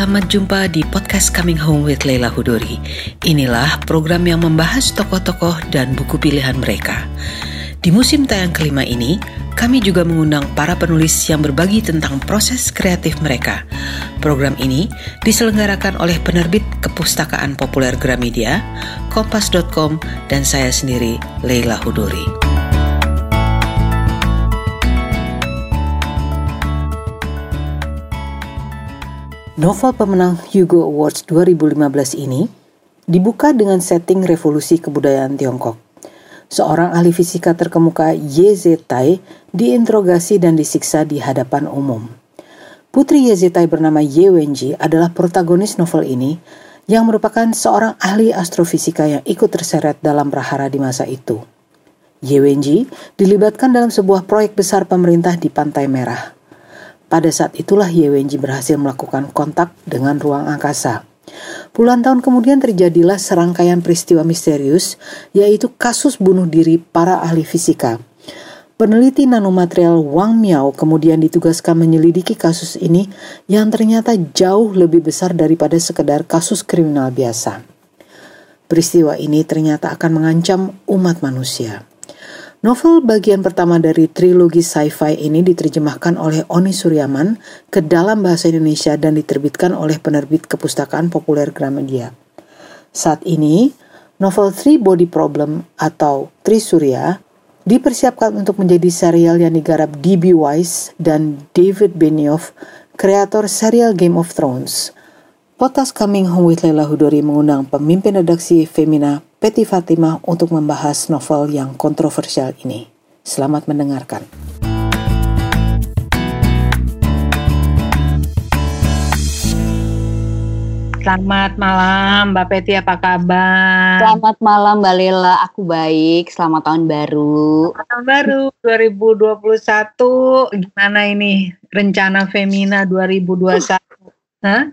selamat jumpa di podcast Coming Home with Leila Hudori. Inilah program yang membahas tokoh-tokoh dan buku pilihan mereka. Di musim tayang kelima ini, kami juga mengundang para penulis yang berbagi tentang proses kreatif mereka. Program ini diselenggarakan oleh penerbit Kepustakaan Populer Gramedia, Kompas.com, dan saya sendiri, Leila Hudori. Novel pemenang Hugo Awards 2015 ini dibuka dengan setting revolusi kebudayaan Tiongkok. Seorang ahli fisika terkemuka Ye Zetai diinterogasi dan disiksa di hadapan umum. Putri Ye Zetai bernama Ye Wenji adalah protagonis novel ini yang merupakan seorang ahli astrofisika yang ikut terseret dalam prahara di masa itu. Ye Wenji dilibatkan dalam sebuah proyek besar pemerintah di Pantai Merah. Pada saat itulah Ye Wenji berhasil melakukan kontak dengan ruang angkasa. Puluhan tahun kemudian terjadilah serangkaian peristiwa misterius, yaitu kasus bunuh diri para ahli fisika. Peneliti nanomaterial Wang Miao kemudian ditugaskan menyelidiki kasus ini yang ternyata jauh lebih besar daripada sekedar kasus kriminal biasa. Peristiwa ini ternyata akan mengancam umat manusia. Novel bagian pertama dari trilogi sci-fi ini diterjemahkan oleh Oni Suryaman ke dalam bahasa Indonesia dan diterbitkan oleh penerbit Kepustakaan Populer Gramedia. Saat ini, novel Three Body Problem atau Trisurya dipersiapkan untuk menjadi serial yang digarap D.B. Weiss dan David Benioff, kreator serial Game of Thrones. Potas Coming Home with Leila Hudori mengundang pemimpin redaksi Femina Peti Fatimah untuk membahas novel yang kontroversial ini. Selamat mendengarkan. Selamat malam Mbak Peti, apa kabar? Selamat malam Mbak Lela, aku baik. Selamat tahun baru. Selamat tahun baru 2021. Gimana ini rencana Femina 2021? Hah?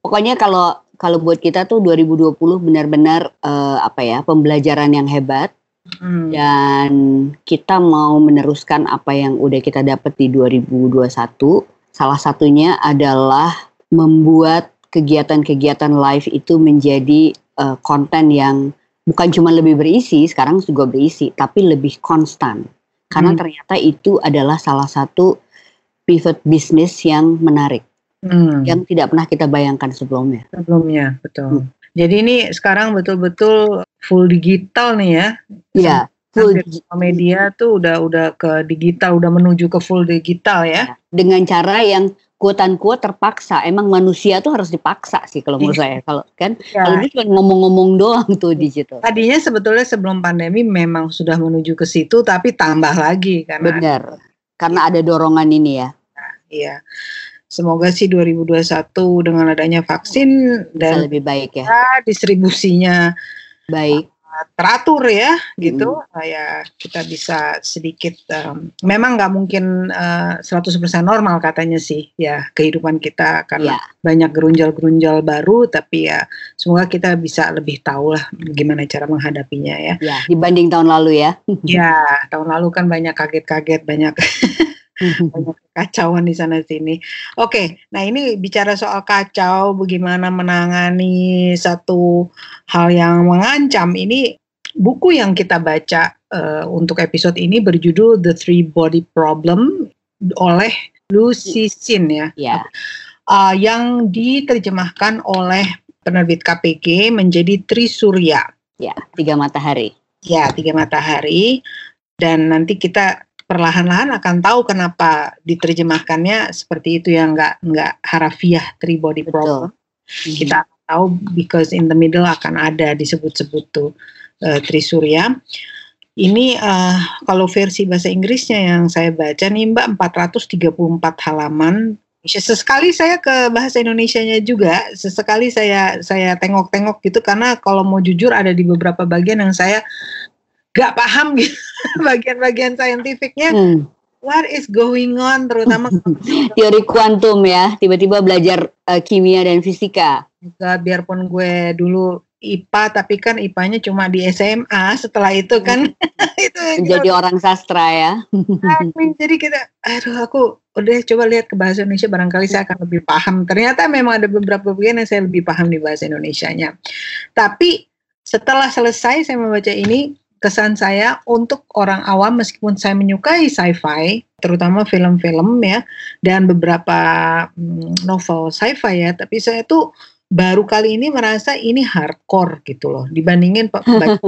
Pokoknya kalau kalau buat kita tuh 2020 benar-benar uh, apa ya pembelajaran yang hebat hmm. dan kita mau meneruskan apa yang udah kita dapat di 2021 salah satunya adalah membuat kegiatan-kegiatan live itu menjadi uh, konten yang bukan cuma lebih berisi sekarang juga berisi tapi lebih konstan karena hmm. ternyata itu adalah salah satu pivot bisnis yang menarik hmm. yang tidak pernah kita bayangkan sebelumnya. Sebelumnya, betul. Hmm. Jadi ini sekarang betul-betul full digital nih ya. Iya. Full media tuh udah udah ke digital, udah menuju ke full digital ya. Iya. Dengan cara yang kuotan kuat terpaksa. Emang manusia tuh harus dipaksa sih kalau menurut iya. saya. Kalau kan ya. kalau itu cuma ngomong-ngomong doang tuh di situ. Tadinya sebetulnya sebelum pandemi memang sudah menuju ke situ tapi tambah lagi karena Benar. Karena ada dorongan ini ya. Nah, iya. Semoga sih 2021 dengan adanya vaksin dan lebih baik ya. distribusinya baik teratur ya gitu hmm. ya kita bisa sedikit um, memang nggak mungkin uh, 100% normal katanya sih ya kehidupan kita karena yeah. banyak gerunjal-gerunjal baru tapi ya semoga kita bisa lebih tahu lah gimana cara menghadapinya ya. Ya dibanding tahun lalu ya. ya tahun lalu kan banyak kaget-kaget banyak banyak kacauan di sana sini. Oke, nah ini bicara soal kacau, bagaimana menangani satu hal yang mengancam. Ini buku yang kita baca uh, untuk episode ini berjudul The Three Body Problem oleh Lucy Sin ya. Yeah. Uh, yang diterjemahkan oleh penerbit KPG menjadi Trisurya. Ya, tiga matahari. Ya, tiga matahari. Dan nanti kita perlahan-lahan akan tahu kenapa diterjemahkannya seperti itu yang nggak nggak harafiah three body problem. Mm-hmm. Kita akan tahu because in the middle akan ada disebut-sebut tuh uh, Trisurya. Ini uh, kalau versi bahasa Inggrisnya yang saya baca nih Mbak 434 halaman. Sesekali saya ke bahasa Indonesianya juga, sesekali saya saya tengok-tengok gitu karena kalau mau jujur ada di beberapa bagian yang saya gak paham gitu bagian-bagian saintifiknya. Hmm. what is going on? Terutama teori kuantum ya tiba-tiba belajar uh, kimia dan fisika. Juga biarpun gue dulu IPA tapi kan IPA-nya cuma di SMA setelah itu kan itu menjadi orang sastra ya. Jadi kita aduh aku udah coba lihat ke bahasa Indonesia barangkali saya akan lebih paham. Ternyata memang ada beberapa bagian yang saya lebih paham di bahasa Indonesia-nya. Tapi setelah selesai saya membaca ini kesan saya untuk orang awam meskipun saya menyukai sci-fi terutama film-film ya dan beberapa mm, novel sci-fi ya tapi saya tuh baru kali ini merasa ini hardcore gitu loh dibandingin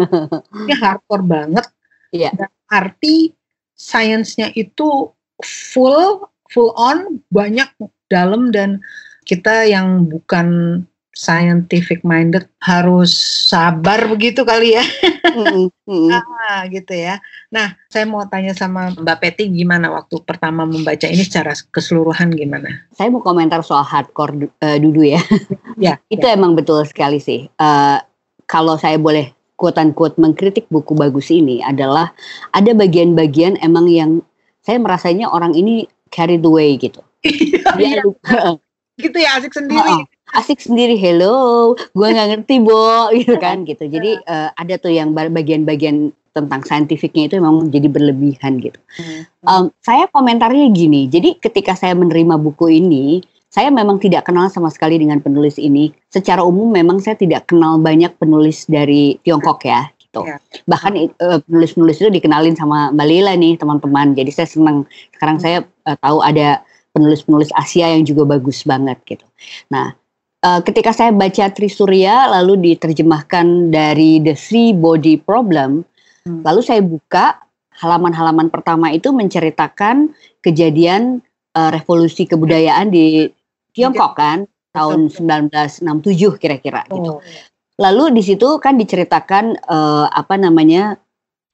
ini hardcore banget yeah. dan arti sainsnya itu full full on banyak dalam dan kita yang bukan scientific minded harus sabar begitu kali ya. Mm, mm. ah, gitu ya. Nah, saya mau tanya sama Mbak Peti gimana waktu pertama membaca ini secara keseluruhan gimana? Saya mau komentar soal hardcore uh, dulu ya. ya. Itu ya. emang betul sekali sih. Uh, kalau saya boleh quote unquote mengkritik buku bagus ini adalah ada bagian-bagian emang yang saya merasanya orang ini carried away gitu. Iya, gitu ya asik sendiri. Oh, asik sendiri hello gue nggak ngerti bo. Gitu kan gitu. Jadi uh, ada tuh yang bagian-bagian tentang saintifiknya itu memang jadi berlebihan gitu. Um, saya komentarnya gini. Jadi ketika saya menerima buku ini saya memang tidak kenal sama sekali dengan penulis ini. Secara umum memang saya tidak kenal banyak penulis dari Tiongkok ya gitu. Yeah. bahkan uh, penulis-penulis itu dikenalin sama Mbak Lila nih teman-teman. Jadi saya senang. Sekarang hmm. saya uh, tahu ada penulis-penulis Asia yang juga bagus banget gitu. Nah uh, ketika saya baca Trisurya lalu diterjemahkan dari The Three Body Problem, hmm. lalu saya buka halaman-halaman pertama itu menceritakan kejadian uh, revolusi kebudayaan di Tiongkok kan tahun 1967 kira-kira oh. gitu. Lalu di situ kan diceritakan uh, apa namanya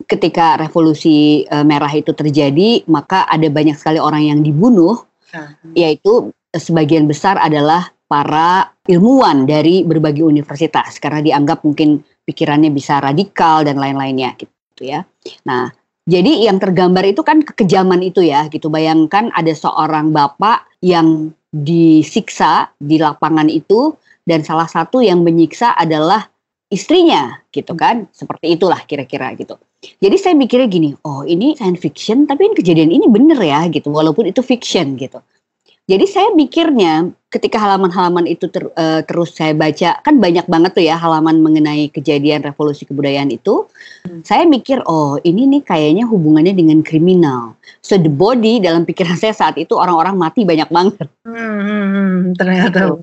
ketika revolusi uh, merah itu terjadi maka ada banyak sekali orang yang dibunuh, uh yaitu sebagian besar adalah para ilmuwan dari berbagai universitas karena dianggap mungkin pikirannya bisa radikal dan lain-lainnya gitu ya. Nah, jadi yang tergambar itu kan kekejaman itu ya gitu. Bayangkan ada seorang bapak yang disiksa di lapangan itu dan salah satu yang menyiksa adalah istrinya gitu kan. Seperti itulah kira-kira gitu. Jadi saya mikirnya gini, oh ini science fiction tapi kejadian ini bener ya gitu walaupun itu fiction gitu. Jadi saya mikirnya ketika halaman-halaman itu ter, uh, terus saya baca kan banyak banget tuh ya halaman mengenai kejadian revolusi kebudayaan itu. Hmm. Saya mikir oh ini nih kayaknya hubungannya dengan kriminal. So the body dalam pikiran saya saat itu orang-orang mati banyak banget. Hmm, hmm, hmm ternyata. Gitu.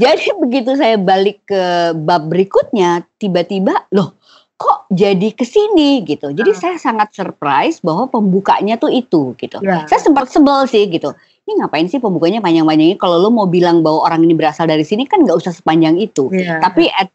Jadi begitu saya balik ke bab berikutnya tiba-tiba loh kok jadi ke sini gitu. Jadi hmm. saya sangat surprise bahwa pembukanya tuh itu gitu. Yeah. Saya sempat sebel sih gitu ini ngapain sih pembukanya panjang-panjang ini kalau lo mau bilang bahwa orang ini berasal dari sini kan nggak usah sepanjang itu yeah. tapi at,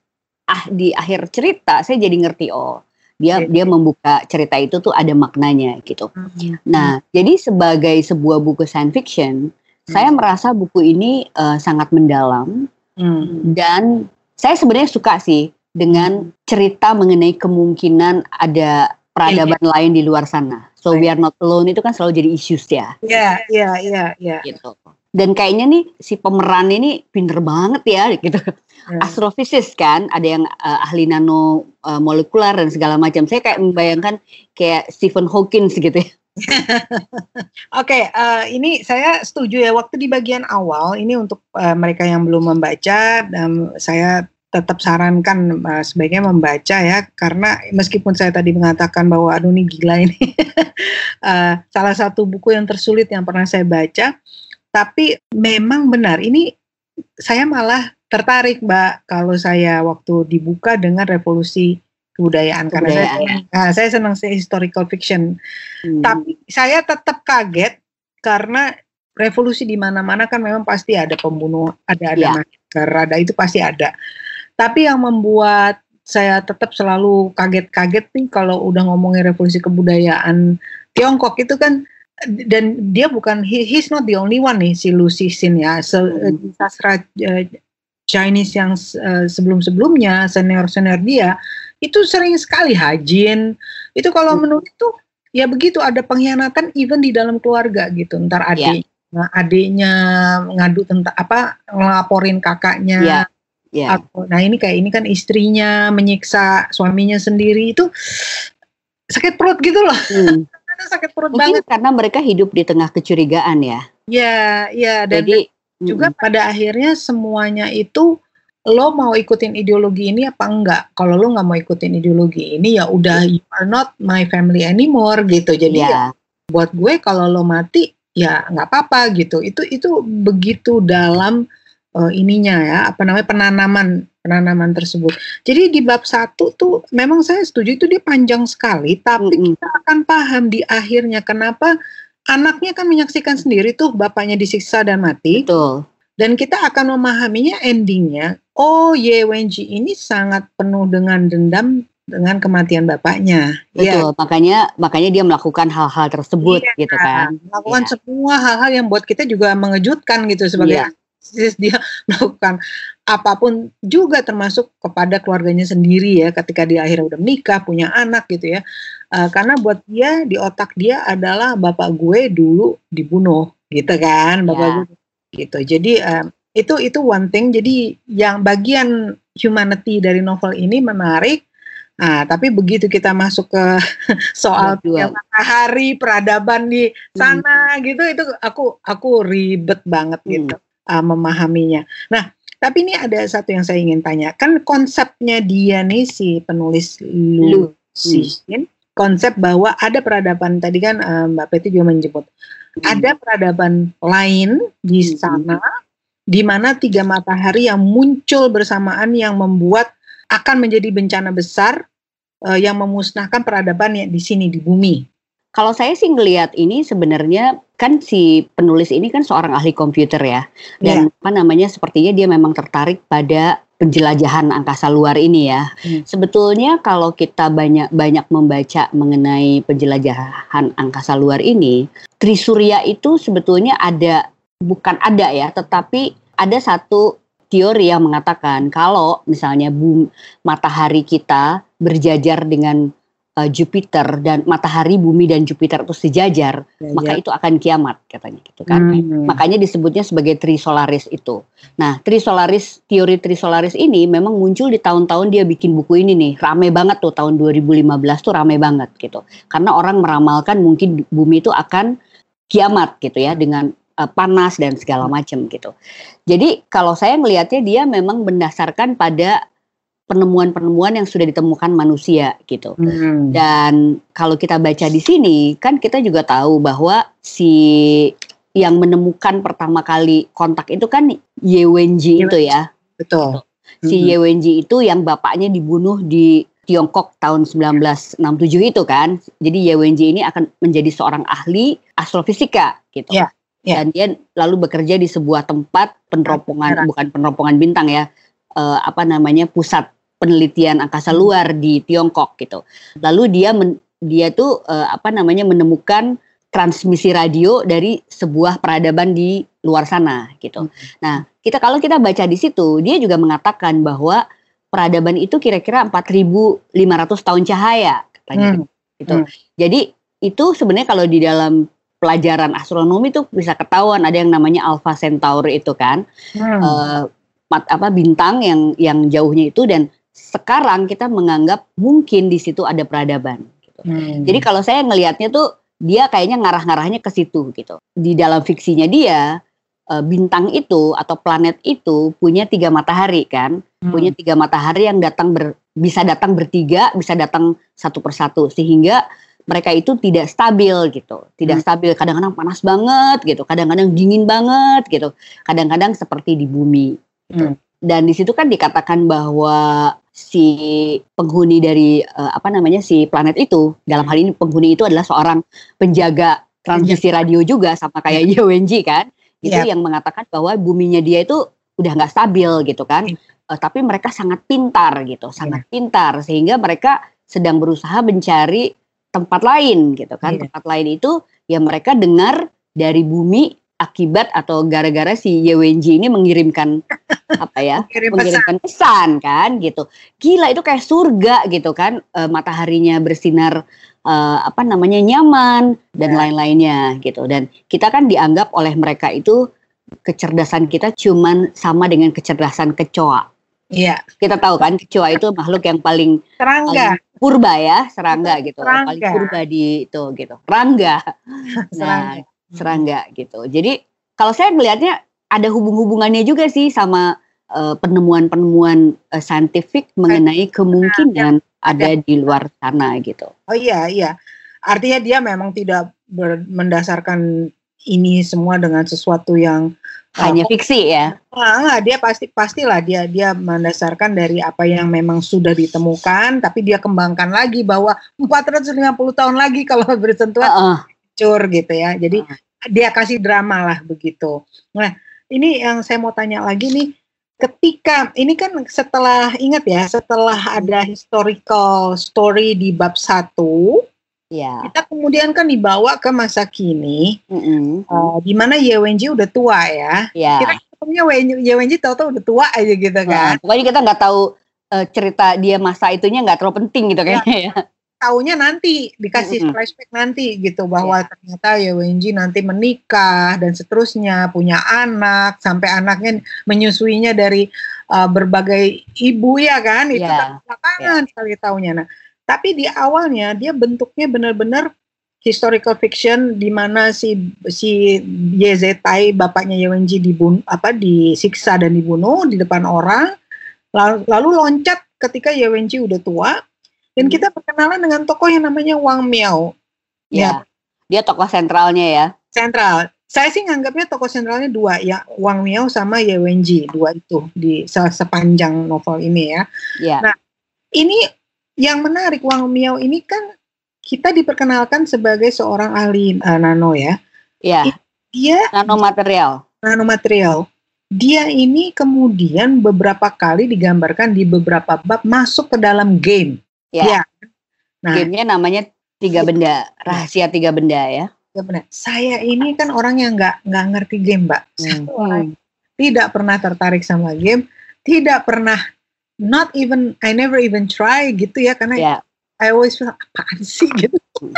ah di akhir cerita saya jadi ngerti oh dia okay. dia membuka cerita itu tuh ada maknanya gitu mm-hmm. nah jadi sebagai sebuah buku science fiction mm-hmm. saya merasa buku ini uh, sangat mendalam mm-hmm. dan saya sebenarnya suka sih dengan cerita mengenai kemungkinan ada peradaban yeah. lain di luar sana. So we are not alone itu kan selalu jadi issues ya. Iya, iya, iya, iya. Gitu. Dan kayaknya nih si pemeran ini pinter banget ya gitu. Hmm. Astrofisis kan, ada yang uh, ahli nano uh, molekuler dan segala macam. Saya kayak membayangkan kayak Stephen Hawking gitu ya. Oke, okay, uh, ini saya setuju ya. Waktu di bagian awal ini untuk uh, mereka yang belum membaca, dan saya tetap sarankan uh, sebaiknya membaca ya. Karena meskipun saya tadi mengatakan bahwa aduh ini gila ini. Uh, salah satu buku yang tersulit yang pernah saya baca. Tapi memang benar ini saya malah tertarik mbak kalau saya waktu dibuka dengan revolusi kebudayaan, karena saya nah, saya senang sih historical fiction. Hmm. tapi saya tetap kaget karena revolusi di mana-mana kan memang pasti ada pembunuh ada ada ya. ada itu pasti ada tapi yang membuat saya tetap selalu kaget-kaget nih kalau udah ngomongin revolusi kebudayaan Tiongkok itu kan dan dia bukan he, he's not the only one nih si Lu Cixin ya Se, hmm. sastra uh, Chinese yang uh, sebelum-sebelumnya senior-senior dia itu sering sekali hajin itu kalau hmm. menurut itu ya begitu ada pengkhianatan even di dalam keluarga gitu ntar ya. adik yeah. adiknya ngadu tentang apa ngelaporin kakaknya yeah Yeah. Aku, nah ini kayak ini kan istrinya menyiksa suaminya sendiri itu sakit perut gitu loh. Hmm. sakit perut Mungkin banget. karena mereka hidup di tengah kecurigaan ya. Ya, ya dan Jadi, juga hmm. pada akhirnya semuanya itu lo mau ikutin ideologi ini apa enggak? Kalau lo nggak mau ikutin ideologi ini ya udah you are not my family anymore gitu. Jadi yeah. ya buat gue kalau lo mati ya nggak apa-apa gitu. Itu itu begitu dalam uh, ininya ya apa namanya penanaman penanaman tersebut. Jadi di bab satu tuh memang saya setuju itu dia panjang sekali, tapi mm -hmm. kita akan paham di akhirnya kenapa anaknya kan menyaksikan sendiri tuh bapaknya disiksa dan mati. Betul dan kita akan memahaminya endingnya oh Ye Wenji ini sangat penuh dengan dendam dengan kematian bapaknya. Betul, ya. makanya makanya dia melakukan hal-hal tersebut iya, gitu kan. Melakukan ya. semua hal-hal yang buat kita juga mengejutkan gitu sebagai ya. dia melakukan apa pun juga termasuk kepada keluarganya sendiri ya ketika dia akhirnya udah menikah punya anak gitu ya uh, karena buat dia di otak dia adalah bapak gue dulu dibunuh gitu kan bapak ya. gue gitu. Jadi um, itu itu one thing. Jadi yang bagian humanity dari novel ini menarik. Nah, tapi begitu kita masuk ke soal matahari peradaban di hmm. sana hmm. gitu, itu aku aku ribet banget hmm. gitu uh, memahaminya. Nah, tapi ini ada satu yang saya ingin tanya. Kan konsepnya dia nih si penulis Lu, hmm. konsep bahwa ada peradaban tadi kan um, Mbak Peti juga menyebut ada peradaban lain di hmm. sana di mana tiga matahari yang muncul bersamaan yang membuat akan menjadi bencana besar uh, yang memusnahkan peradaban yang di sini di bumi. Kalau saya sih ngelihat ini sebenarnya kan si penulis ini kan seorang ahli komputer ya dan yeah. apa namanya sepertinya dia memang tertarik pada penjelajahan angkasa luar ini ya. Hmm. Sebetulnya kalau kita banyak banyak membaca mengenai penjelajahan angkasa luar ini, Trisurya itu sebetulnya ada bukan ada ya, tetapi ada satu teori yang mengatakan kalau misalnya bum, matahari kita berjajar dengan uh, Jupiter dan matahari, bumi dan Jupiter itu sejajar, ya, maka ya. itu akan kiamat katanya gitu kan. Hmm. Makanya disebutnya sebagai trisolaris itu. Nah, trisolaris teori trisolaris ini memang muncul di tahun-tahun dia bikin buku ini nih. Rame banget tuh tahun 2015 tuh rame banget gitu. Karena orang meramalkan mungkin bumi itu akan kiamat gitu ya dengan uh, panas dan segala macam gitu. Jadi kalau saya melihatnya dia memang mendasarkan pada penemuan-penemuan yang sudah ditemukan manusia gitu. Hmm. Dan kalau kita baca di sini kan kita juga tahu bahwa si yang menemukan pertama kali kontak itu kan Ye Wenji itu ya. Betul. Si hmm. Ye Wenji itu yang bapaknya dibunuh di Tiongkok tahun 1967 itu kan. Jadi Ye Wenji ini akan menjadi seorang ahli astrofisika gitu. Yeah. Yeah. Dan dia lalu bekerja di sebuah tempat peneropongan bukan peneropongan bintang ya. Uh, apa namanya pusat penelitian angkasa luar di Tiongkok gitu. Lalu dia men, dia tuh uh, apa namanya menemukan transmisi radio dari sebuah peradaban di luar sana gitu. Hmm. Nah, kita kalau kita baca di situ, dia juga mengatakan bahwa peradaban itu kira-kira 4.500 tahun cahaya katanya hmm. gitu. Hmm. Jadi itu sebenarnya kalau di dalam pelajaran astronomi itu bisa ketahuan ada yang namanya Alpha Centauri itu kan. Hmm. Uh, apa bintang yang yang jauhnya itu dan sekarang kita menganggap mungkin di situ ada peradaban. Gitu. Hmm. Jadi kalau saya ngelihatnya tuh dia kayaknya ngarah-ngarahnya ke situ gitu. Di dalam fiksinya dia eh, bintang itu atau planet itu punya tiga matahari kan, hmm. punya tiga matahari yang datang ber, bisa datang bertiga, bisa datang satu persatu sehingga mereka itu tidak stabil gitu, tidak hmm. stabil. Kadang-kadang panas banget gitu, kadang-kadang dingin banget gitu, kadang-kadang seperti di bumi. Gitu. Hmm. Dan di situ kan dikatakan bahwa si penghuni dari uh, apa namanya si planet itu. Dalam hal ini penghuni itu adalah seorang penjaga transmisi radio juga sama kayak Yewenji kan? Itu yeah. yang mengatakan bahwa buminya dia itu udah nggak stabil gitu kan. Uh, tapi mereka sangat pintar gitu sangat yeah. pintar. Sehingga mereka sedang berusaha mencari tempat lain gitu kan. Tempat lain itu ya mereka dengar dari bumi akibat atau gara-gara si Yewenji ini mengirimkan apa ya Kirim mengirimkan pesan. pesan kan gitu gila itu kayak surga gitu kan e, mataharinya bersinar e, apa namanya nyaman dan ya. lain-lainnya gitu dan kita kan dianggap oleh mereka itu kecerdasan kita cuman sama dengan kecerdasan kecoa Iya. Kita tahu kan kecoa itu makhluk yang paling serangga, paling purba ya, serangga gitu. Serangga. Paling purba di itu gitu. Rangga. Nah, serangga gitu. Jadi kalau saya melihatnya ada hubung-hubungannya juga sih sama uh, penemuan-penemuan uh, saintifik mengenai kemungkinan ada di luar sana gitu. Oh iya iya. Artinya dia memang tidak mendasarkan ini semua dengan sesuatu yang hanya uh, fiksi ya. Ah, dia pasti pastilah dia dia mendasarkan dari apa yang memang sudah ditemukan tapi dia kembangkan lagi bahwa 450 tahun lagi kalau bersentuhan uh -uh. Gitu ya. Jadi -uh. dia kasih drama lah begitu. Nah, ini yang saya mau tanya lagi nih ketika ini kan setelah ingat ya setelah ada historical story di bab satu ya. kita kemudian kan dibawa ke masa kini mm -hmm. uh, di mana Yewenji udah tua ya, ya. kita ketemunya Yewenji tahu-tahu udah tua aja gitu kan nah, pokoknya kita nggak tahu uh, cerita dia masa itunya nggak terlalu penting gitu ya. kayaknya ya taunya nanti dikasih mm -hmm. flashback nanti gitu bahwa yeah. ternyata ya Wenji nanti menikah dan seterusnya punya anak sampai anaknya menyusuinya dari uh, berbagai ibu ya kan itu yeah. kan belakangan yeah. sekali taunya nah tapi di awalnya dia bentuknya benar-benar historical fiction di mana si si Yezetai bapaknya Yewenji dibunuh apa disiksa dan dibunuh di depan orang lalu, lalu loncat ketika Yewenji udah tua dan kita berkenalan dengan tokoh yang namanya Wang Miao. Ya. Dia tokoh sentralnya ya. Sentral. Saya sih nganggapnya tokoh sentralnya dua ya, Wang Miao sama Ye Wenji, dua itu di sepanjang novel ini ya. ya. Nah, ini yang menarik Wang Miao ini kan kita diperkenalkan sebagai seorang ahli uh, nano ya. Iya. Dia nanomaterial. Nanomaterial. Dia ini kemudian beberapa kali digambarkan di beberapa bab masuk ke dalam game. Ya. ya. Nah, gamenya namanya tiga benda, rahasia tiga benda ya. Tiga benda. Saya ini kan orang yang nggak nggak ngerti game, Mbak. Hmm. tidak pernah tertarik sama game, tidak pernah not even I never even try gitu ya karena yeah. I always feel apaan sih gitu. Hmm.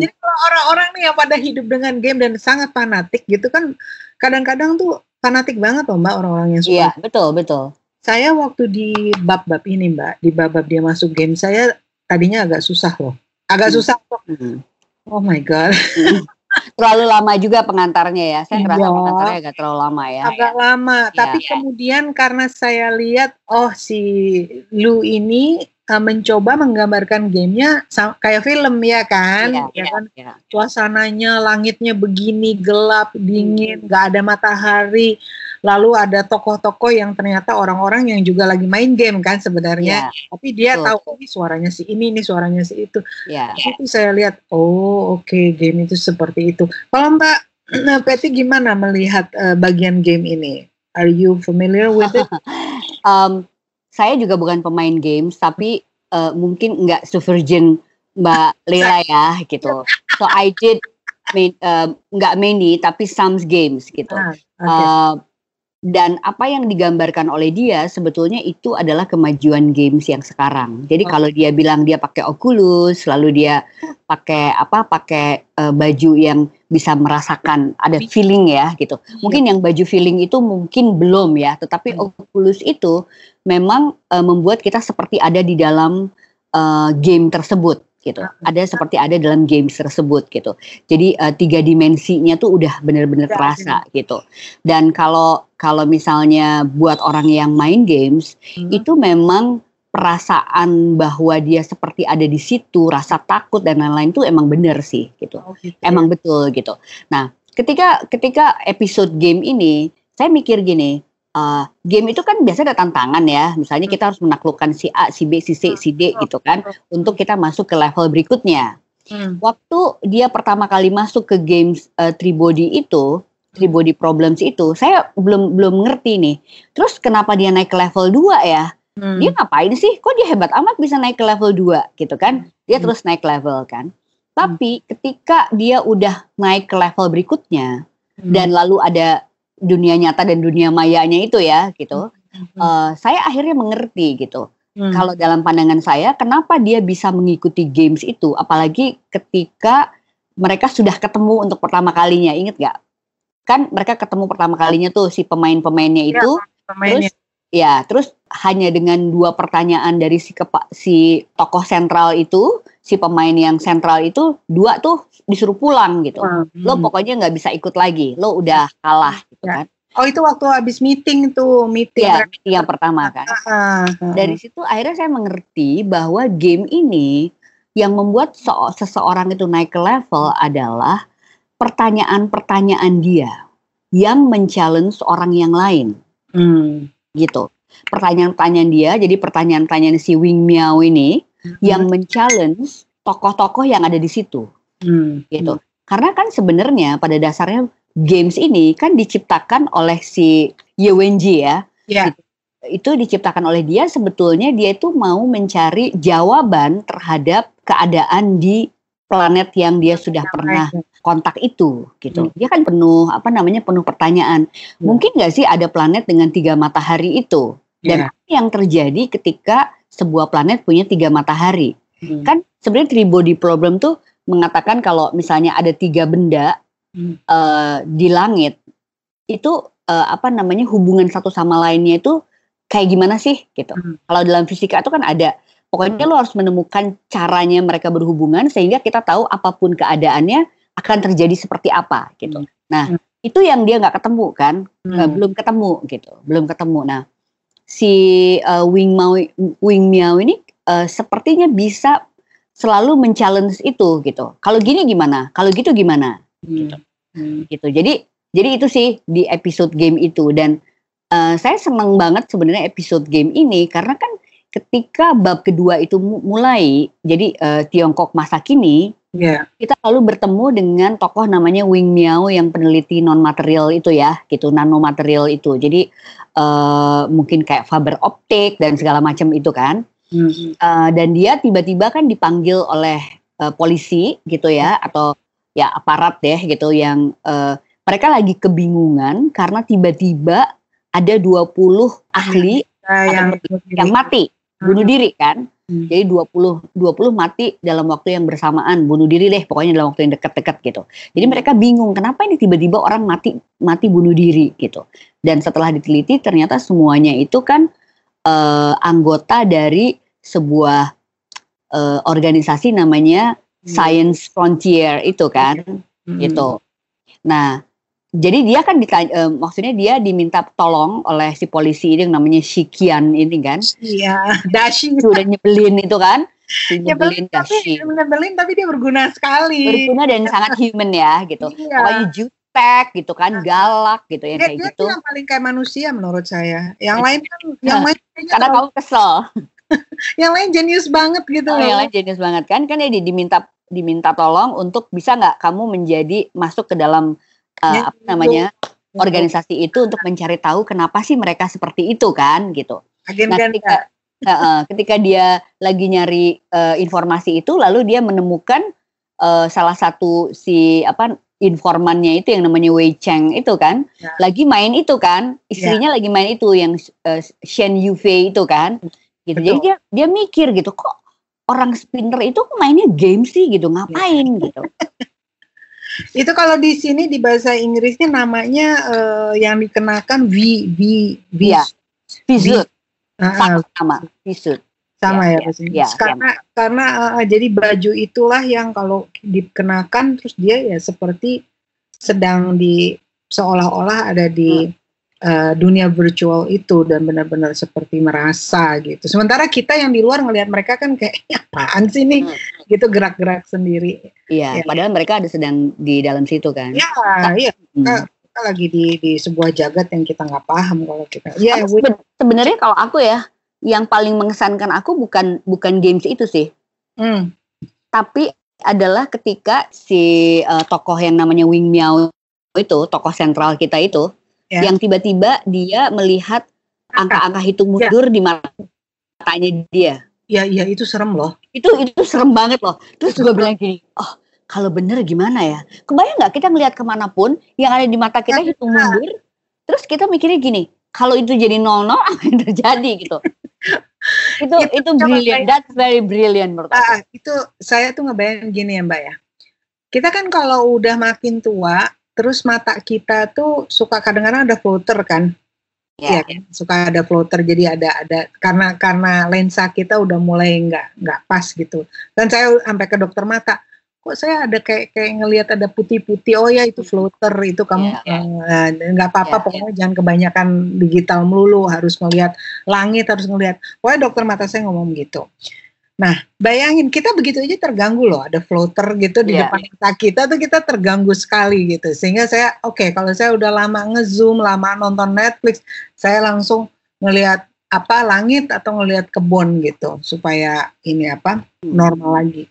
Jadi kalau orang-orang nih yang pada hidup dengan game dan sangat fanatik gitu kan kadang-kadang tuh fanatik banget loh mbak orang-orang yang suka. Iya betul betul saya waktu di bab-bab ini mbak, di bab-bab dia masuk game, saya tadinya agak susah loh, agak hmm. susah kok. Hmm. Oh my god. Hmm. terlalu lama juga pengantarnya ya. Saya ngerasa iya. pengantarnya agak terlalu lama ya. Agak ya. lama, ya, tapi ya. kemudian karena saya lihat oh si Lu ini uh, mencoba menggambarkan gamenya kayak film ya kan, ya, ya, ya kan. Ya. Suasananya langitnya begini gelap, dingin, nggak hmm. ada matahari lalu ada tokoh-tokoh yang ternyata orang-orang yang juga lagi main game kan sebenarnya yeah. tapi dia Betul. tahu ini suaranya si ini ini suaranya si itu yeah. itu saya lihat oh oke okay, game itu seperti itu kalau mbak Patty gimana melihat uh, bagian game ini are you familiar with it um, saya juga bukan pemain games tapi uh, mungkin nggak virgin Mbak Lela ya gitu. So I did main uh, nggak mainly tapi some games gitu. Ah, okay. uh, dan apa yang digambarkan oleh dia sebetulnya itu adalah kemajuan games yang sekarang. Jadi oh. kalau dia bilang dia pakai Oculus, lalu dia pakai apa? Pakai uh, baju yang bisa merasakan ada feeling ya gitu. Iya. Mungkin yang baju feeling itu mungkin belum ya, tetapi hmm. Oculus itu memang uh, membuat kita seperti ada di dalam uh, game tersebut gitu. Ada seperti ada dalam games tersebut gitu. Jadi uh, tiga dimensinya tuh udah benar-benar terasa gitu. Dan kalau kalau misalnya buat orang yang main games hmm. itu memang perasaan bahwa dia seperti ada di situ, rasa takut dan lain-lain tuh emang bener sih gitu. Oh, gitu emang ya. betul gitu. Nah, ketika ketika episode game ini saya mikir gini, uh, game itu kan biasa ada tantangan ya. Misalnya kita harus menaklukkan si A, si B, si C, si D gitu kan untuk kita masuk ke level berikutnya. Hmm. Waktu dia pertama kali masuk ke games uh, Tribody itu, Tribody Problems itu, saya belum belum ngerti nih. Terus kenapa dia naik ke level 2 ya? Hmm. Dia ngapain sih? Kok dia hebat amat bisa naik ke level 2 gitu kan? Dia hmm. terus naik level kan. Tapi hmm. ketika dia udah naik ke level berikutnya hmm. dan lalu ada dunia nyata dan dunia mayanya itu ya gitu. Hmm. Uh, saya akhirnya mengerti gitu. Hmm. Kalau dalam pandangan saya, kenapa dia bisa mengikuti games itu, apalagi ketika mereka sudah ketemu untuk pertama kalinya, inget gak? Kan mereka ketemu pertama kalinya tuh si pemain-pemainnya iya, itu, ya, pemainnya. terus ya terus hanya dengan dua pertanyaan dari si kepa, si tokoh sentral itu si pemain yang sentral itu dua tuh disuruh pulang gitu hmm. lo pokoknya nggak bisa ikut lagi lo udah kalah gitu ya. kan Oh itu waktu habis meeting tuh meeting ya, meeting yang pertama kan. Uh, uh, Dari situ akhirnya saya mengerti bahwa game ini yang membuat seseorang itu naik ke level adalah pertanyaan-pertanyaan dia yang men-challenge orang yang lain. Hmm. Gitu pertanyaan-pertanyaan dia, jadi pertanyaan-pertanyaan si Wing Miao ini hmm. yang men-challenge tokoh-tokoh yang ada di situ. Hmm. Gitu. Karena kan sebenarnya pada dasarnya games ini kan diciptakan oleh si Ye Wenji ya. Yeah. Gitu. Itu diciptakan oleh dia sebetulnya dia itu mau mencari jawaban terhadap keadaan di planet yang dia sudah pernah kontak itu gitu. Hmm. Dia kan penuh apa namanya penuh pertanyaan. Hmm. Mungkin nggak sih ada planet dengan tiga matahari itu? Dan yeah. yang terjadi ketika sebuah planet punya tiga matahari. Hmm. Kan sebenarnya three body problem tuh mengatakan kalau misalnya ada tiga benda hmm. uh, di langit itu uh, apa namanya hubungan satu sama lainnya itu kayak gimana sih gitu. Hmm. Kalau dalam fisika itu kan ada Pokoknya lo harus menemukan caranya mereka berhubungan sehingga kita tahu apa pun keadaannya akan terjadi seperti apa gitu. Hmm. Nah hmm. itu yang dia nggak ketemu kan, hmm. belum ketemu gitu, belum ketemu. Nah si uh, Wing Miao Wing Miao ini uh, sepertinya bisa selalu men-challenge itu gitu. Kalau gini gimana? Kalau gitu gimana? Hmm. Gitu. Hmm. gitu. Jadi jadi itu sih di episode game itu dan uh, saya senang banget sebenarnya episode game ini karena kan ketika bab kedua itu mulai, jadi uh, Tiongkok masa kini, yeah. kita lalu bertemu dengan tokoh namanya Wing Miao yang peneliti non material itu ya, gitu nanomaterial itu. Jadi uh, mungkin kayak fiber optik dan segala macam itu kan. Mm-hmm. Uh, dan dia tiba-tiba kan dipanggil oleh uh, polisi gitu ya, atau ya aparat deh gitu yang uh, mereka lagi kebingungan karena tiba-tiba ada 20 ahli yang, yang mati bunuh hmm. diri kan. Hmm. Jadi 20 20 mati dalam waktu yang bersamaan, bunuh diri deh pokoknya dalam waktu yang dekat-dekat gitu. Jadi hmm. mereka bingung kenapa ini tiba-tiba orang mati mati bunuh diri gitu. Dan setelah diteliti ternyata semuanya itu kan uh, anggota dari sebuah uh, organisasi namanya hmm. Science Frontier itu kan. Hmm. Gitu. Nah, jadi dia kan ditanya, uh, maksudnya dia diminta tolong oleh si polisi ini yang namanya Shikian ini kan. Iya, Dashi. Sudah nyebelin itu kan. Nyebelin, Dashi. Tapi, nyebelin tapi dia berguna sekali. Berguna dan sangat human ya gitu. Iya. Pokoknya jutek gitu kan, galak gitu ya kayak dia gitu. Dia yang paling kayak manusia menurut saya. Yang lain kan, yang lain karena kamu kesel. yang lain jenius banget gitu. Oh, yang lain jenius banget kan, kan dia diminta diminta tolong untuk bisa nggak kamu menjadi masuk ke dalam uh, ya, apa namanya organisasi itu untuk mencari tahu kenapa sih mereka seperti itu kan gitu. Agen nah, ketika uh, uh, ketika dia lagi nyari uh, informasi itu lalu dia menemukan uh, salah satu si apa informannya itu yang namanya Wei Cheng itu kan ya. lagi main itu kan istrinya ya. lagi main itu yang uh, Shen Yufei itu kan gitu Betul. jadi dia dia mikir gitu kok orang spinner itu mainnya game sih gitu ngapain ya. gitu Itu kalau di sini di bahasa Inggrisnya namanya uh, yang dikenakan V V V. Ya. Visut. Sama sama visut. Sama ya, ya, ya, ya karena ya. karena uh, jadi baju itulah yang kalau dikenakan terus dia ya seperti sedang di seolah-olah ada di hmm uh, dunia virtual itu dan benar-benar seperti merasa gitu. Sementara kita yang di luar ngelihat mereka kan kayak apaan sih nih hmm. Gitu gerak-gerak sendiri. Iya, ya. padahal mereka ada sedang di dalam situ kan. Iya, iya. Hmm. Kita, kita lagi di di sebuah jagat yang kita nggak paham kalau kita. Iya, sebenarnya kalau aku ya yang paling mengesankan aku bukan bukan games itu sih. Hmm. Tapi adalah ketika si uh, tokoh yang namanya Wing Miao itu, tokoh sentral kita itu, ya. yang tiba-tiba dia melihat angka-angka hitung ya. mundur ya. di matanya dia. Iya, iya itu serem loh. Itu itu serem banget loh. Terus gue bilang gini, oh kalau bener gimana ya? Kebayang nggak kita melihat ke mana pun yang ada di mata kita hitung mundur, terus kita mikirnya gini, kalau itu jadi nol nol apa yang terjadi gitu? itu itu, itu brilliant, that's very brilliant menurut uh, Itu saya tuh ngebayang gini ya mbak ya. Kita kan kalau udah makin tua, terus mata kita tuh suka kadang-kadang ada floater kan yeah. ya suka ada floater jadi ada ada karena karena lensa kita udah mulai nggak nggak pas gitu dan saya sampai ke dokter mata kok saya ada kayak kayak ngelihat ada putih-putih oh ya itu floater itu kamu yeah, yeah. Uh, nggak apa-apa yeah, pokoknya yeah. jangan kebanyakan digital melulu harus ngelihat langit harus ngelihat pokoknya dokter mata saya ngomong gitu Nah, bayangin kita begitu aja terganggu loh, ada floater gitu di yeah. depan mata kita tuh kita terganggu sekali gitu. Sehingga saya oke, okay, kalau saya udah lama ngezoom, lama nonton Netflix, saya langsung ngelihat apa langit atau ngelihat kebun gitu supaya ini apa hmm. normal lagi.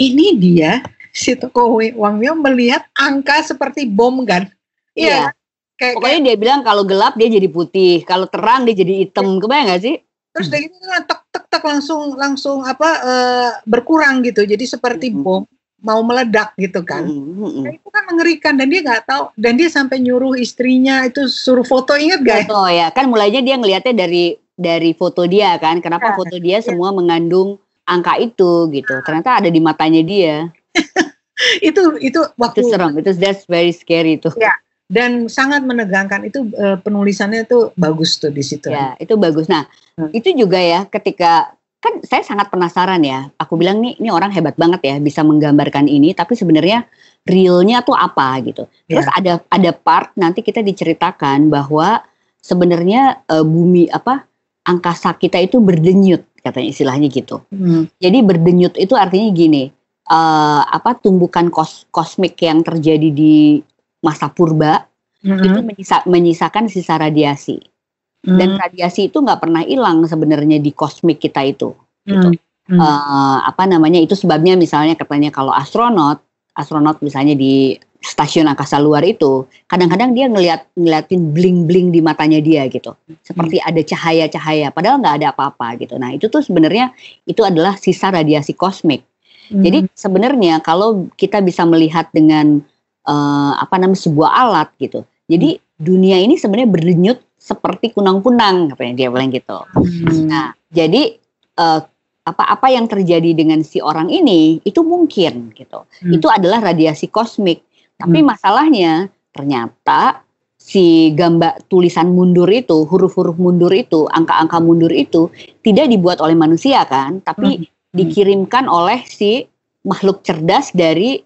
Ini dia si toko Wang Mio melihat angka seperti bom kan. Iya. Yeah. Kayak, Pokoknya kayak, dia bilang kalau gelap dia jadi putih, kalau terang dia jadi hitam. Kebayang gak sih? Terus dari itu tek tek langsung langsung apa uh, berkurang gitu. Jadi seperti bom mau meledak gitu kan. Nah, itu kan mengerikan dan dia nggak tahu dan dia sampai nyuruh istrinya itu suruh foto inget gak? Foto ya kan mulainya dia ngelihatnya dari dari foto dia kan. Kenapa ya, foto dia ya. semua mengandung angka itu gitu. Ternyata ada di matanya dia. itu itu waktu itu serem. Itu that's very scary itu. Ya dan sangat menegangkan itu uh, penulisannya itu bagus tuh di situ. Ya, itu bagus. Nah, hmm. itu juga ya ketika kan saya sangat penasaran ya. Aku bilang nih ini orang hebat banget ya bisa menggambarkan ini tapi sebenarnya realnya tuh apa gitu. Terus ya. ada ada part nanti kita diceritakan bahwa sebenarnya uh, bumi apa angkasa kita itu berdenyut katanya istilahnya gitu. Hmm. Jadi berdenyut itu artinya gini, uh, apa tumbukan kos kosmik yang terjadi di masa purba mm-hmm. itu menyisa, menyisakan sisa radiasi mm-hmm. dan radiasi itu nggak pernah hilang sebenarnya di kosmik kita itu gitu mm-hmm. uh, apa namanya itu sebabnya misalnya katanya kalau astronot astronot misalnya di stasiun angkasa luar itu kadang-kadang dia ngeliat ngeliatin bling bling di matanya dia gitu seperti hmm. ada cahaya-cahaya padahal nggak ada apa-apa gitu nah itu tuh sebenarnya itu adalah sisa radiasi kosmik hmm. jadi sebenarnya kalau kita bisa melihat dengan uh, apa namanya sebuah alat gitu. Jadi hmm. dunia ini sebenarnya berdenyut seperti kunang-kunang katanya dia bilang gitu. Hmm. Nah, jadi uh, apa-apa yang terjadi dengan si orang ini itu mungkin gitu. Hmm. Itu adalah radiasi kosmik. Tapi hmm. masalahnya ternyata si gambar tulisan mundur itu, huruf-huruf mundur itu, angka-angka mundur itu tidak dibuat oleh manusia kan, tapi hmm. dikirimkan oleh si makhluk cerdas dari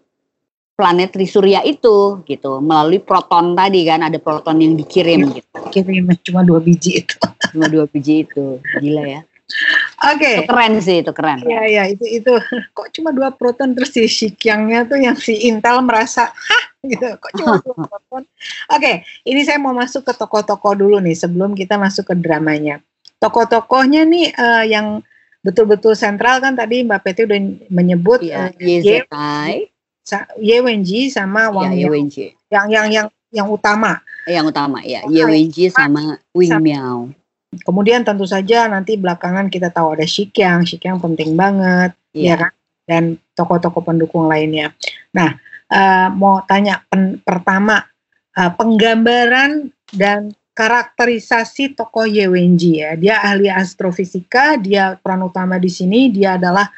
planet Trisurya itu gitu melalui proton tadi kan ada proton yang dikirim gitu. Kirim cuma dua biji itu. Cuma dua biji itu gila ya. Oke. Okay. keren sih itu keren. Iya iya itu itu kok cuma dua proton terus si Shikyangnya tuh yang si Intel merasa hah gitu kok cuma dua proton. Oke okay, ini saya mau masuk ke tokoh-tokoh dulu nih sebelum kita masuk ke dramanya. Tokoh-tokohnya nih uh, yang betul-betul sentral kan tadi Mbak Peti udah menyebut ya, uh, Yezekai. Ye Wenji sama Wang ya, Yang, yang yang yang yang utama. Yang utama ya, Ye Wenji sama Wing Miao. Kemudian tentu saja nanti belakangan kita tahu ada Xikyang, Xikyang penting banget, ya, ya kan? Dan tokoh-tokoh pendukung lainnya. Nah, uh, mau tanya pen, pertama uh, penggambaran dan karakterisasi tokoh Ye Wenji ya. Dia ahli astrofisika, dia peran utama di sini, dia adalah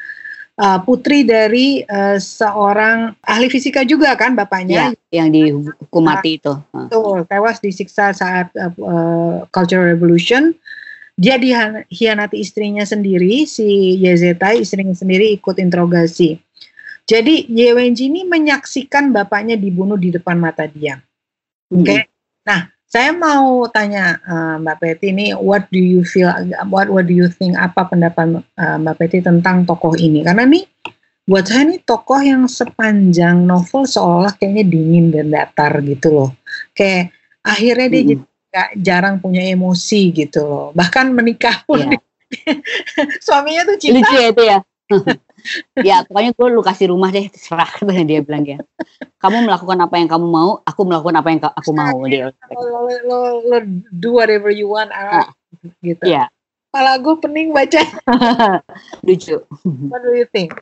uh, putri dari uh, seorang ahli fisika juga kan bapaknya ya, yang dihukum mati itu. Betul, tewas disiksa saat uh, uh, Cultural Revolution. Dia dihianati istrinya sendiri, si Yezetai istrinya sendiri ikut interogasi. Jadi Yewenji ini menyaksikan bapaknya dibunuh di depan mata dia. Oke. Okay? Hmm. Nah, saya mau tanya uh, Mbak Peti ini, what do you feel, what what do you think, apa pendapat uh, Mbak Peti tentang tokoh ini? Karena nih buat saya nih tokoh yang sepanjang novel seolah kayaknya dingin dan datar gitu loh. Kayak akhirnya dia hmm. jadi gak jarang punya emosi gitu loh. Bahkan menikah pun yeah. suaminya tuh cinta. Lucu ya itu ya. ya pokoknya gue lu kasih rumah deh serah dia bilang ya kamu melakukan apa yang kamu mau aku melakukan apa yang aku mau dia lo, lo, lo do whatever you want ah. gitu. Ya Kepala gue pening baca. Lucu. What do you think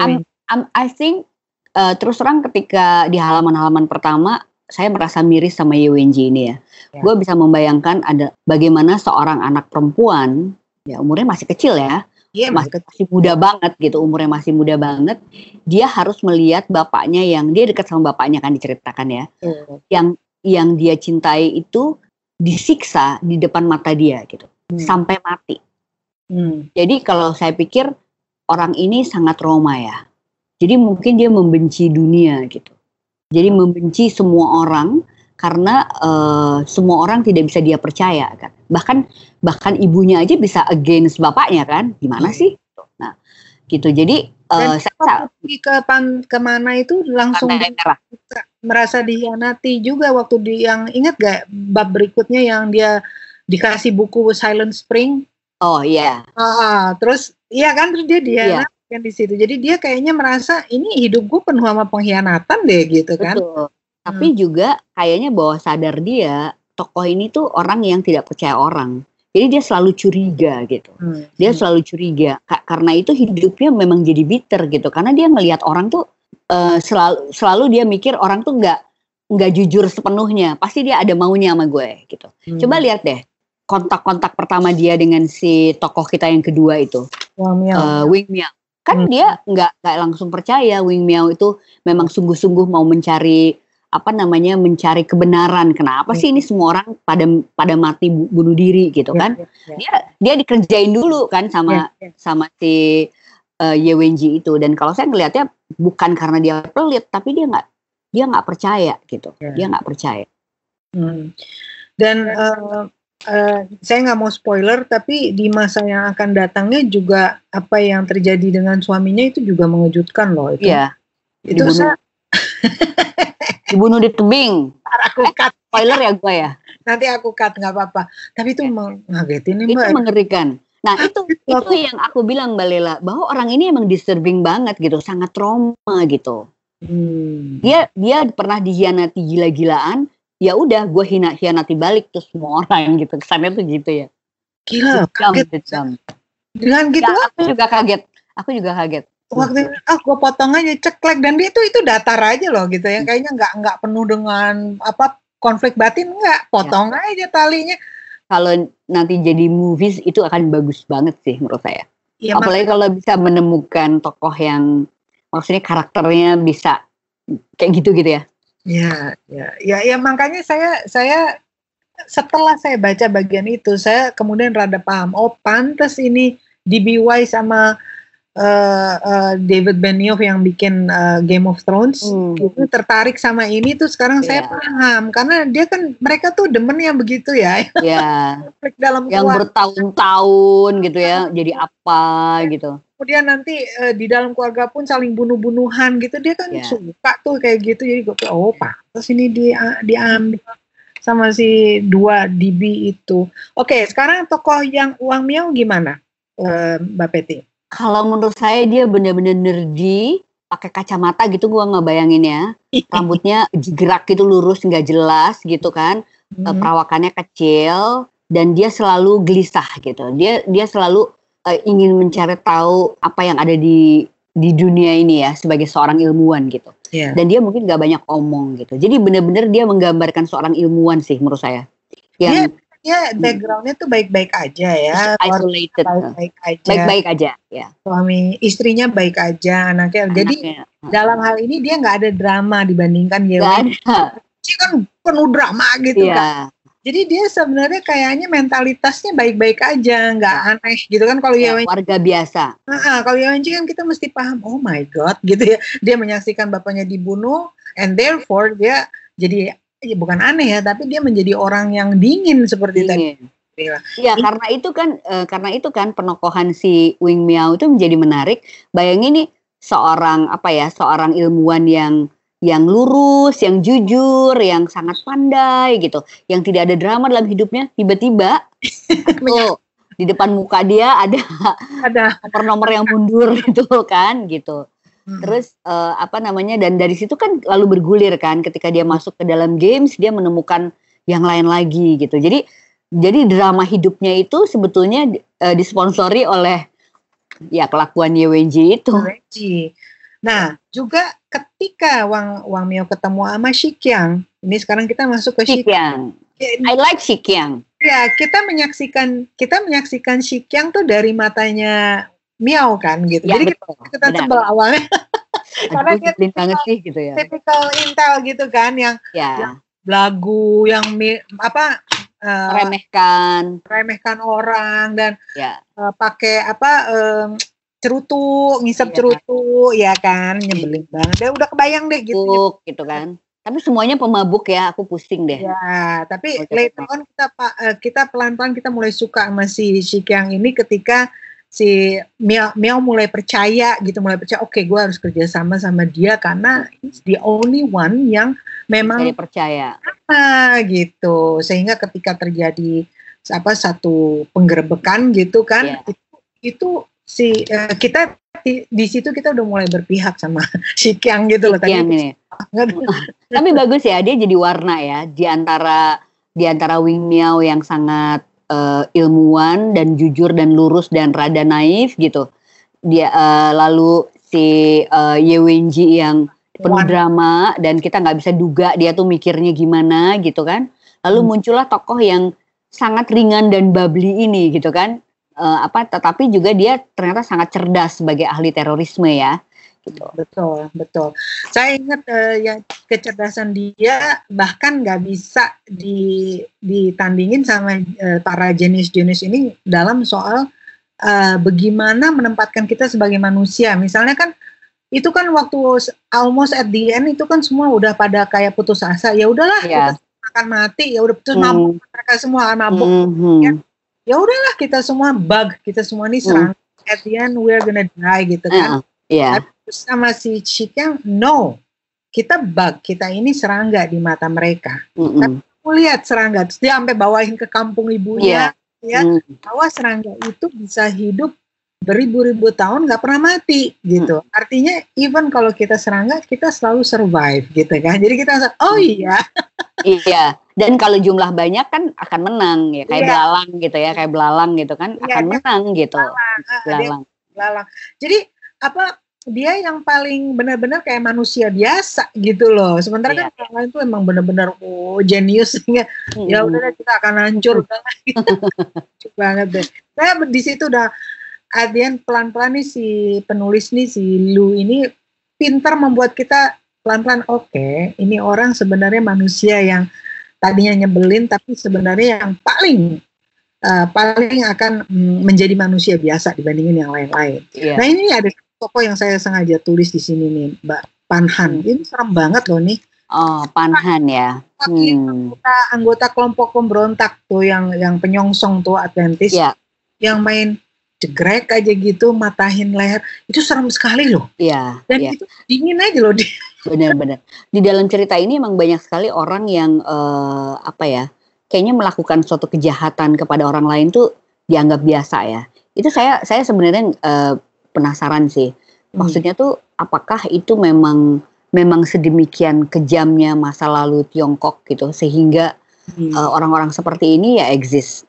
I'm, I'm, I think uh, terus terang ketika di halaman-halaman pertama saya merasa miris sama Yewenji ini ya. ya. Gue bisa membayangkan ada bagaimana seorang anak perempuan ya umurnya masih kecil ya Iya, masih, masih muda banget gitu, umurnya masih muda banget. Dia harus melihat bapaknya yang dia dekat sama bapaknya kan diceritakan ya. Hmm. Yang yang dia cintai itu disiksa di depan mata dia gitu hmm. sampai mati. Hmm. Jadi kalau saya pikir orang ini sangat trauma ya. Jadi mungkin dia membenci dunia gitu. Jadi membenci semua orang karena uh, semua orang tidak bisa dia percaya kan. Bahkan bahkan ibunya aja bisa against bapaknya kan. Gimana hmm. sih? Nah, gitu. Jadi uh, saya pergi ke pan ke mana itu langsung di, merasa dihianati juga waktu di yang ingat gak bab berikutnya yang dia dikasih buku Silent Spring. Oh iya. Yeah. Uh, terus iya kan terus dia dia yeah kan di situ. Jadi dia kayaknya merasa ini hidup gue penuh sama pengkhianatan deh gitu kan. Betul. Tapi hmm. juga kayaknya bahwa sadar dia tokoh ini tuh orang yang tidak percaya orang. Jadi dia selalu curiga gitu. Hmm. Dia selalu curiga karena itu hidupnya memang jadi bitter gitu. Karena dia melihat orang tuh uh, selalu selalu dia mikir orang tuh nggak nggak jujur sepenuhnya. Pasti dia ada maunya sama gue gitu. Hmm. Coba lihat deh kontak-kontak pertama dia dengan si tokoh kita yang kedua itu. Uh, Wing Miao kan hmm. dia nggak nggak langsung percaya Wing Miao itu memang sungguh-sungguh mau mencari apa namanya mencari kebenaran kenapa hmm. sih ini semua orang pada pada mati bunuh diri gitu ya, kan ya, ya. dia dia dikerjain dulu kan sama ya, ya. sama si uh, Ye Wenji itu dan kalau saya ngelihatnya bukan karena dia pelit tapi dia nggak dia nggak percaya gitu ya. dia nggak percaya hmm. dan uh, Uh, saya nggak mau spoiler, tapi di masa yang akan datangnya juga apa yang terjadi dengan suaminya itu juga mengejutkan loh. Itu. Iya. Itu dibunuh. saya dibunuh di tebing. Aku eh, cut. spoiler ya gue ya. Nanti aku cut nggak apa-apa. Tapi itu mengagetin nih mbak. Itu mengerikan. Nah itu itu yang aku bilang mbak Lela bahwa orang ini emang disturbing banget gitu, sangat trauma gitu. Hmm. Dia dia pernah dihianati gila-gilaan, ya udah gue hina hianati balik tuh semua orang gitu kesannya tuh gitu ya gila kaget dejam. dengan gitu ya, aku juga kaget aku juga kaget waktu ah gue potong aja ceklek. Dan dia itu itu datar aja loh gitu ya. Kayaknya nggak nggak penuh dengan apa konflik batin. Nggak potong ya. aja talinya. Kalau nanti jadi movies itu akan bagus banget sih menurut saya. Ya, apalagi kalau bisa menemukan tokoh yang maksudnya karakternya bisa kayak gitu gitu ya. Ya, ya, ya, ya makanya saya saya setelah saya baca bagian itu saya kemudian rada paham. Oh, pantas ini DBY sama uh, uh, David Benioff yang bikin uh, Game of Thrones hmm. itu tertarik sama ini tuh sekarang yeah. saya iya. paham karena dia kan mereka tuh demen yang begitu ya. Yeah. dalam yang bertahun-tahun gitu ya, jadi apa gitu kemudian nanti uh, di dalam keluarga pun saling bunuh-bunuhan gitu dia kan yeah. suka tuh kayak gitu jadi gue oh terus ini di diambil sama si dua DB itu oke sekarang tokoh yang uang miau gimana uh, Mbak Peti kalau menurut saya dia bener-bener nerdy pakai kacamata gitu gua nggak bayangin ya rambutnya gerak gitu lurus nggak jelas gitu kan hmm. perawakannya kecil dan dia selalu gelisah gitu dia dia selalu uh, ingin mencari tahu apa yang ada di di dunia ini ya sebagai seorang ilmuwan gitu. Yeah. Dan dia mungkin gak banyak omong gitu. Jadi benar-benar dia menggambarkan seorang ilmuwan sih menurut saya. Yang yeah, backgroundnya tuh baik-baik aja ya. Isolated. Baik-baik aja. Baik-baik aja. Ya. Suami istrinya baik aja, anaknya. anaknya. Jadi dalam hal ini dia nggak ada drama dibandingkan Yewen. Dia kan penuh drama gitu yeah. kan jadi dia sebenarnya kayaknya mentalitasnya baik-baik aja, nggak aneh gitu kan kalau ya, warga biasa. Nah, kalau Yawanci kan kita mesti paham, oh my god gitu ya. Dia menyaksikan bapaknya dibunuh, and therefore dia jadi ya bukan aneh ya, tapi dia menjadi orang yang dingin seperti dingin. tadi. Iya, karena itu kan e, karena itu kan penokohan si Wing Miao itu menjadi menarik. Bayangin nih seorang apa ya, seorang ilmuwan yang yang lurus, yang jujur, yang sangat pandai gitu, yang tidak ada drama dalam hidupnya, tiba-tiba tuh di depan muka dia ada ada nomor-nomor yang mundur gitu kan gitu. Hmm. Terus uh, apa namanya dan dari situ kan lalu bergulir kan ketika dia masuk ke dalam games dia menemukan yang lain lagi gitu. Jadi jadi drama hidupnya itu sebetulnya uh, disponsori oleh ya kelakuan Yewenji itu. Nah, juga ketika Wang Wang Mio ketemu sama Shikyang, ini sekarang kita masuk ke Shikyang. I like Shikyang. Ya, kita menyaksikan kita menyaksikan Shikyang tuh dari matanya Miao kan gitu. Ya, Jadi betul. kita, kita tebel awalnya. Karena dia banget sih gitu ya. Typical Intel gitu kan yang, ya. yang lagu yang apa uh, remehkan remehkan orang dan ya. uh, pakai apa um, cerutu ngisap ya. cerutu ya kan nyebelin banget deh udah kebayang deh gitu gitu kan tapi semuanya pemabuk ya aku pusing deh ya tapi oh, later on kita kita pelan pelan kita mulai suka sama si Shikyang ini ketika si Miao, Miao mulai percaya gitu mulai percaya oke okay, gue harus kerja sama sama dia karena he's the only one yang memang Jadi percaya apa gitu sehingga ketika terjadi apa satu penggerbekan gitu kan yeah. itu, itu si uh, kita di, di situ kita udah mulai berpihak sama si Kiang gitu loh tadi. ini. Tapi bagus ya dia jadi warna ya di antara di antara Wing Miao yang sangat uh, ilmuwan dan jujur dan lurus dan rada naif gitu. Dia uh, lalu si uh, Ye Wenji yang penuh drama dan kita nggak bisa duga dia tuh mikirnya gimana gitu kan. Lalu hmm. muncullah tokoh yang sangat ringan dan bubbly ini gitu kan. Uh, apa tetapi juga dia ternyata sangat cerdas sebagai ahli terorisme ya gitu. Betul, betul. Saya ingat uh, yang kecerdasan dia bahkan nggak bisa di, ditandingin sama uh, para jenis-jenis ini dalam soal uh, bagaimana menempatkan kita sebagai manusia. Misalnya kan itu kan waktu almost at the end itu kan semua udah pada kayak putus asa. Ya udahlah yeah. kita akan mati. Ya udah putus mm. mabuk mereka semua akan mabuk. Mm -hmm. Ya, ya udahlah kita semua bug, kita semua ini serang. Mm. At the end we're gonna die gitu kan. Uh, yeah sama si Cikang no. Kita bug kita ini serangga di mata mereka. Mm -hmm. tapi aku lihat serangga terus dia sampai bawain ke kampung ibunya yeah. ya. Mm. bahwa serangga itu bisa hidup beribu-ribu tahun nggak pernah mati gitu. Mm. artinya even kalau kita serangga kita selalu survive gitu kan. Jadi kita oh iya. Iya. Dan kalau jumlah banyak kan akan menang ya. Kayak yeah. belalang gitu ya kayak belalang gitu kan yeah, akan menang gitu. belalang, belalang. belalang. Jadi apa dia yang paling benar-benar kayak manusia biasa gitu loh. Sementara yeah. kan orang lain tuh emang benar-benar oh jenius ya. Hmm. Ya udah kita akan hancur banget. banget deh. Saya di situ udah Adian pelan-pelan nih si penulis nih si Lu ini pintar membuat kita pelan-pelan oke, okay, ini orang sebenarnya manusia yang tadinya nyebelin tapi sebenarnya yang paling uh, paling akan mm, menjadi manusia biasa dibandingin yang lain-lain. Yeah. Nah ini ada tokoh yang saya sengaja tulis di sini nih, Mbak Panhan. Hmm. Ini serem banget loh nih. Oh, Panhan ya. Hmm. Anggota, anggota kelompok pemberontak tuh yang yang penyongsong tuh Atlantis. Yeah. Yang main jegrek aja gitu, matahin leher. Itu serem sekali loh. Iya. Dan yeah. itu dingin aja loh. Benar-benar. Di dalam cerita ini emang banyak sekali orang yang uh, apa ya? Kayaknya melakukan suatu kejahatan kepada orang lain tuh dianggap biasa ya. Itu saya saya sebenarnya uh, penasaran sih. Hmm. Maksudnya tuh apakah itu memang memang sedemikian kejamnya masa lalu Tiongkok gitu sehingga hmm. uh, orang-orang seperti ini ya exist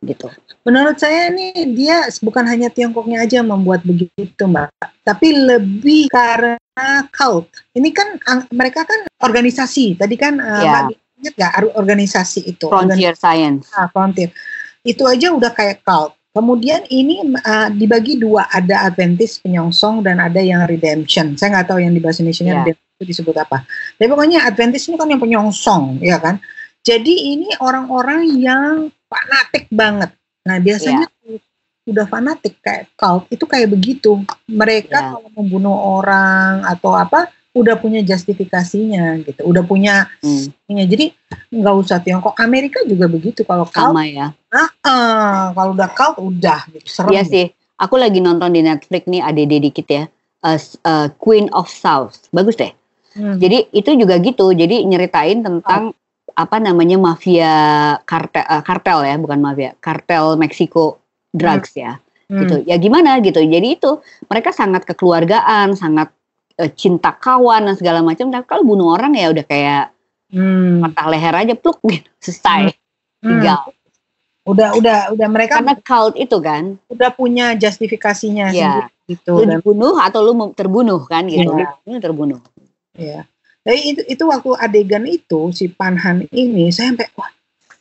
gitu. Menurut saya nih dia bukan hanya Tiongkoknya aja membuat begitu mbak, tapi lebih karena cult. Ini kan mereka kan organisasi. Tadi kan uh, yeah. mbak ingat nggak organisasi itu? Frontier organisasi. Science. Ah, frontier. Itu aja udah kayak cult. Kemudian ini uh, dibagi dua, ada Adventist penyongsong dan ada yang redemption. Saya nggak tahu yang di bahasa Indonesia yeah. itu disebut apa. Tapi pokoknya Adventist ini kan yang penyongsong, ya kan. Jadi ini orang-orang yang fanatik banget. Nah biasanya yeah. udah fanatik kayak cult itu kayak begitu. Mereka yeah. kalau membunuh orang atau apa udah punya justifikasinya gitu, udah punya hmm. jadi nggak usah Tiongkok, Amerika juga begitu kalau cult, sama ya. Nah, uh, kalau udah cult udah gitu, serem. Iya sih, aku lagi nonton di Netflix nih ada dikit ya, uh, uh, Queen of South, bagus deh. Hmm. Jadi itu juga gitu, jadi nyeritain tentang oh. apa namanya mafia kartel, uh, kartel ya, bukan mafia, kartel Meksiko drugs hmm. ya, gitu. Hmm. Ya gimana gitu, jadi itu mereka sangat kekeluargaan, sangat uh, cinta kawan dan segala macam. Tapi kalau bunuh orang ya udah kayak hmm. patah leher aja pluk gitu, selesai. Hmm. Tinggal. Udah udah udah mereka karena cult itu kan udah punya justifikasinya ya. gitu. Lu dibunuh atau lu terbunuh kan gitu. Ya. Lu terbunuh. Ya. Jadi itu, itu waktu adegan itu si Panhan ini saya sampai wah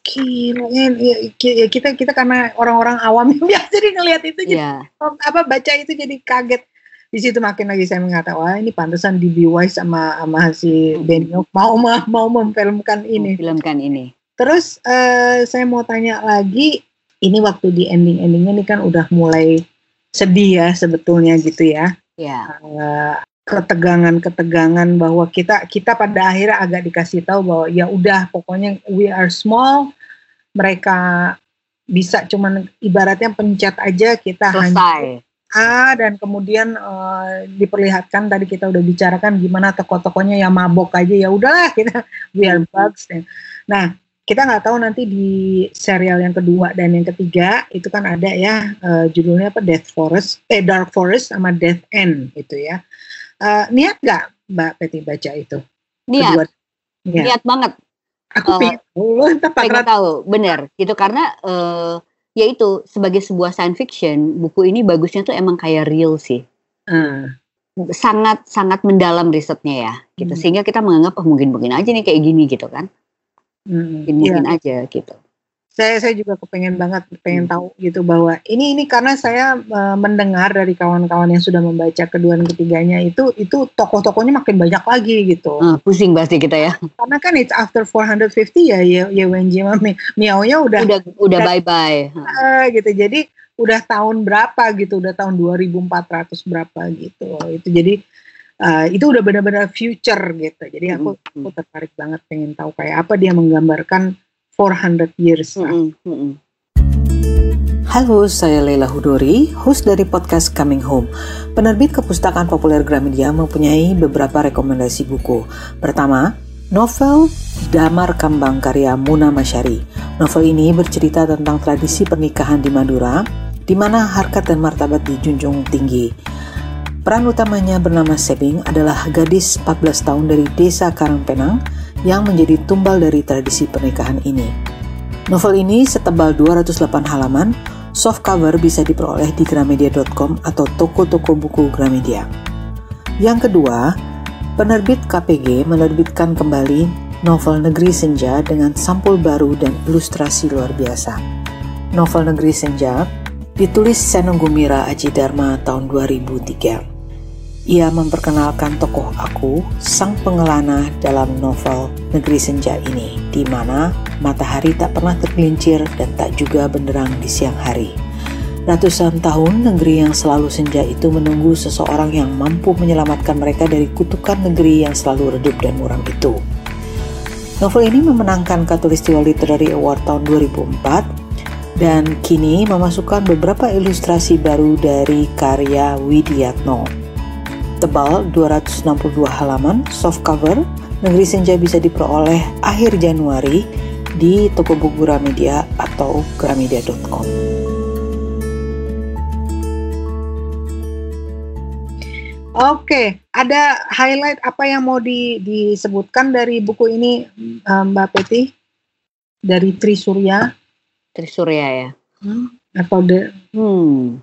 gila ya, ya, kita kita karena orang-orang awam yang biasa jadi ngelihat itu yeah. jadi apa baca itu jadi kaget di situ makin lagi saya mengatakan wah ini pantesan di Wise sama sama si Benio mau mau memfilmkan ini. Memfilmkan ini. Terus uh, saya mau tanya lagi, ini waktu di ending-endingnya ini kan udah mulai sedih ya sebetulnya gitu ya. Ya. Uh, ketegangan-ketegangan bahwa kita kita pada akhirnya agak dikasih tahu bahwa ya udah pokoknya we are small, mereka bisa cuman ibaratnya pencet aja kita selesai. A dan kemudian uh, diperlihatkan tadi kita udah bicarakan gimana toko-tokonya yang mabok aja ya udahlah kita we are bugs. Nah kita nggak tahu nanti di serial yang kedua dan yang ketiga itu kan ada ya uh, judulnya apa Death Forest, eh Dark Forest sama Death End itu ya. Uh, niat nggak Mbak Peti baca itu? Niat. Kedua, ya. Niat banget. Aku uh, pengen, pengen tahu, benar gitu karena uh, ya itu sebagai sebuah science fiction buku ini bagusnya tuh emang kayak real sih. Uh. Sangat sangat mendalam risetnya ya, gitu hmm. sehingga kita menganggap oh mungkin mungkin aja nih kayak gini gitu kan hmm, mungkin iya. aja gitu saya saya juga kepengen banget pengen hmm. tahu gitu bahwa ini ini karena saya uh, mendengar dari kawan-kawan yang sudah membaca kedua dan ketiganya itu itu tokoh-tokohnya makin banyak lagi gitu. Uh, pusing pasti kita ya. Karena kan it's after 450 ya ya ya Wenji Mami Miao-nya udah udah udah bye bye. Uh, gitu. Jadi udah tahun berapa gitu, udah tahun 2400 berapa gitu. Itu jadi uh, itu udah benar-benar future gitu. Jadi aku mm -hmm. aku tertarik banget pengen tahu kayak apa dia menggambarkan 400 years. Mm -hmm. Halo, saya Leila Hudori, host dari podcast Coming Home. Penerbit Kepustakaan Populer Gramedia mempunyai beberapa rekomendasi buku. Pertama, novel Damar Kambang karya Muna Masyari. Novel ini bercerita tentang tradisi pernikahan di Madura, di mana harkat dan martabat dijunjung tinggi. Peran utamanya bernama Sebing adalah gadis 14 tahun dari desa Karangpenang yang menjadi tumbal dari tradisi pernikahan ini. Novel ini setebal 208 halaman, soft cover bisa diperoleh di gramedia.com atau toko-toko buku Gramedia. Yang kedua, penerbit KPG menerbitkan kembali novel Negeri Senja dengan sampul baru dan ilustrasi luar biasa. Novel Negeri Senja ditulis Seno Gumira Aji Dharma tahun 2003. Ia memperkenalkan tokoh aku, sang pengelana dalam novel Negeri Senja ini, di mana matahari tak pernah tergelincir dan tak juga benderang di siang hari. Ratusan tahun negeri yang selalu senja itu menunggu seseorang yang mampu menyelamatkan mereka dari kutukan negeri yang selalu redup dan muram itu. Novel ini memenangkan Katulistiwa Literary Award tahun 2004 dan kini memasukkan beberapa ilustrasi baru dari karya Widiatno tebal 262 halaman, soft cover. Negeri Senja bisa diperoleh akhir Januari di toko buku Gramedia atau gramedia.com. Oke, ada highlight apa yang mau di, disebutkan dari buku ini, eh, Mbak Peti? Dari Trisurya? Trisurya ya. Hmm, atau de? Hmm,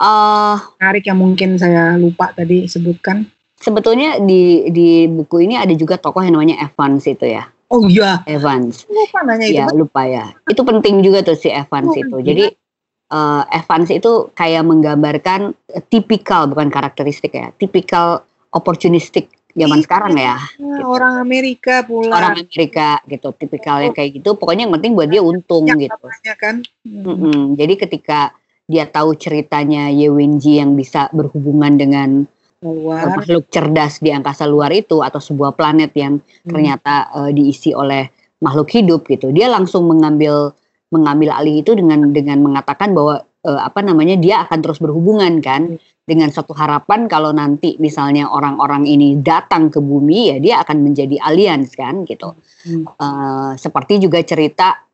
uh, menarik yang mungkin saya lupa tadi sebutkan? Sebetulnya di di buku ini ada juga tokoh yang namanya Evans itu ya. Oh iya. Evans. Lupa nanya itu. Ya lupa ya. Itu penting juga tuh si Evans oh, itu. Iya. Jadi uh, Evans itu kayak menggambarkan uh, tipikal bukan karakteristik ya, tipikal opportunistic zaman iya, sekarang ya. Gitu. Orang Amerika pula. Orang Amerika gitu, tipikalnya oh. kayak gitu. Pokoknya yang penting buat dia untung yang gitu. kan. Hmm. Mm -hmm. Jadi ketika dia tahu ceritanya Yewenji yang bisa berhubungan dengan luar. makhluk cerdas di angkasa luar itu atau sebuah planet yang hmm. ternyata uh, diisi oleh makhluk hidup gitu. Dia langsung mengambil mengambil alih itu dengan dengan mengatakan bahwa uh, apa namanya dia akan terus berhubungan kan hmm. dengan satu harapan kalau nanti misalnya orang-orang ini datang ke bumi ya dia akan menjadi aliens kan gitu. Hmm. Uh, seperti juga cerita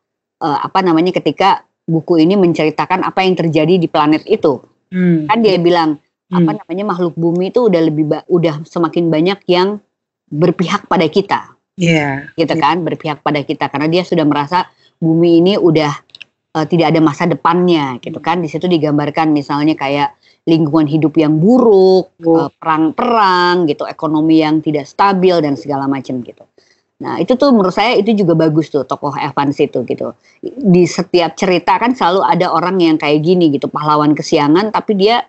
uh, apa namanya ketika buku ini menceritakan apa yang terjadi di planet itu. Hmm. Kan dia bilang hmm. apa namanya makhluk bumi itu udah lebih udah semakin banyak yang berpihak pada kita. Iya. Yeah. Gitu yeah. kan, berpihak pada kita karena dia sudah merasa bumi ini udah uh, tidak ada masa depannya gitu kan. Di situ digambarkan misalnya kayak lingkungan hidup yang buruk, oh. perang-perang gitu, ekonomi yang tidak stabil dan segala macam gitu. Nah itu tuh menurut saya itu juga bagus tuh tokoh Evans itu gitu. Di setiap cerita kan selalu ada orang yang kayak gini gitu pahlawan kesiangan tapi dia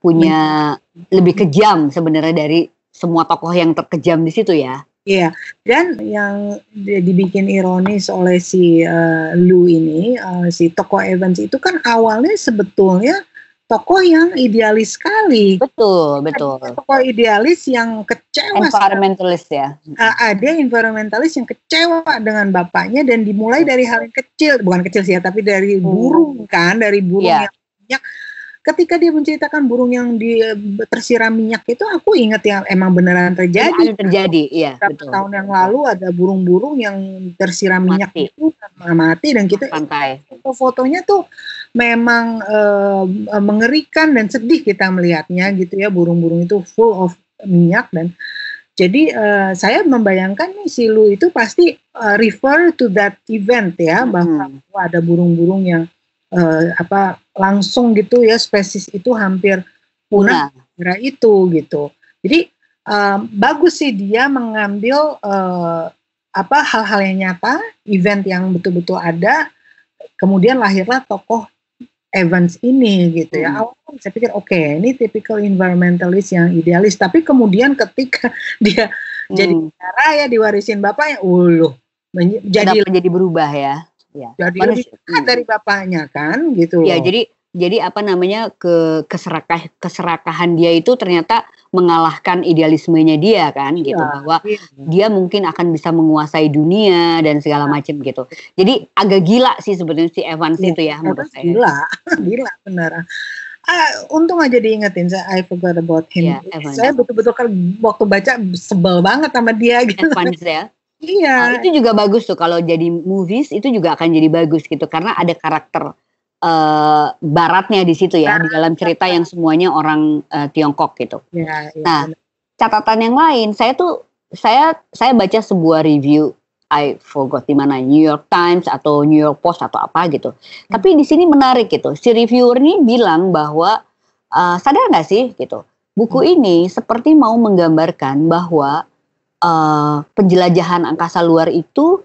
punya lebih kejam sebenarnya dari semua tokoh yang terkejam di situ ya. Iya, dan yang dibikin ironis oleh si uh, Lu ini, uh, si tokoh Evans itu kan awalnya sebetulnya tokoh yang idealis sekali. Betul, betul. Ada tokoh idealis yang kecewa. Environmentalist ya. Uh, ada environmentalist yang kecewa dengan bapaknya dan dimulai dari hal yang kecil, bukan kecil sih ya, tapi dari hmm. burung kan, dari burung yeah. yang banyak ketika dia menceritakan burung yang di, tersiram minyak itu aku ingat yang emang beneran terjadi. Ada terjadi, iya. Betul. tahun yang lalu ada burung-burung yang tersiram mati. minyak itu mati dan kita pantai. Foto-fotonya tuh memang uh, mengerikan dan sedih kita melihatnya gitu ya burung-burung itu full of minyak dan jadi uh, saya membayangkan nih si Lu itu pasti uh, refer to that event ya hmm. bahwa ada burung-burung yang uh, apa langsung gitu ya spesies itu hampir punah nah. itu gitu. Jadi um, bagus sih dia mengambil uh, apa hal-hal yang nyata, event yang betul-betul ada, kemudian lahirlah tokoh Evans ini gitu ya. Hmm. Awalnya saya pikir oke okay, ini typical environmentalist yang idealis, tapi kemudian ketika dia hmm. jadi negara ya diwarisin bapaknya, uluh jadi jadi berubah ya ya. Jadi lebih dekat dari bapaknya kan gitu. Ya, jadi jadi apa namanya ke keserakah keserakahan dia itu ternyata mengalahkan idealismenya dia kan ya, gitu bahwa iya. dia mungkin akan bisa menguasai dunia dan segala ya. macam gitu. Jadi agak gila sih sebetulnya si Evans ya, itu ya menurut saya. Gila, gila benar. Ah, untung aja diingetin saya I forgot about him. Ya, saya betul-betul kan waktu baca sebel banget sama dia gitu. Evans ya. Iya. Nah, itu juga bagus tuh kalau jadi movies itu juga akan jadi bagus gitu karena ada karakter uh, baratnya di situ ya nah, di dalam cerita yang semuanya orang uh, Tiongkok gitu. Ya, ya, nah, catatan yang lain saya tuh saya saya baca sebuah review I forgot di mana New York Times atau New York Post atau apa gitu. Hmm. Tapi di sini menarik gitu. Si reviewer ini bilang bahwa uh, sadar nggak sih gitu. Buku hmm. ini seperti mau menggambarkan bahwa uh, penjelajahan angkasa luar itu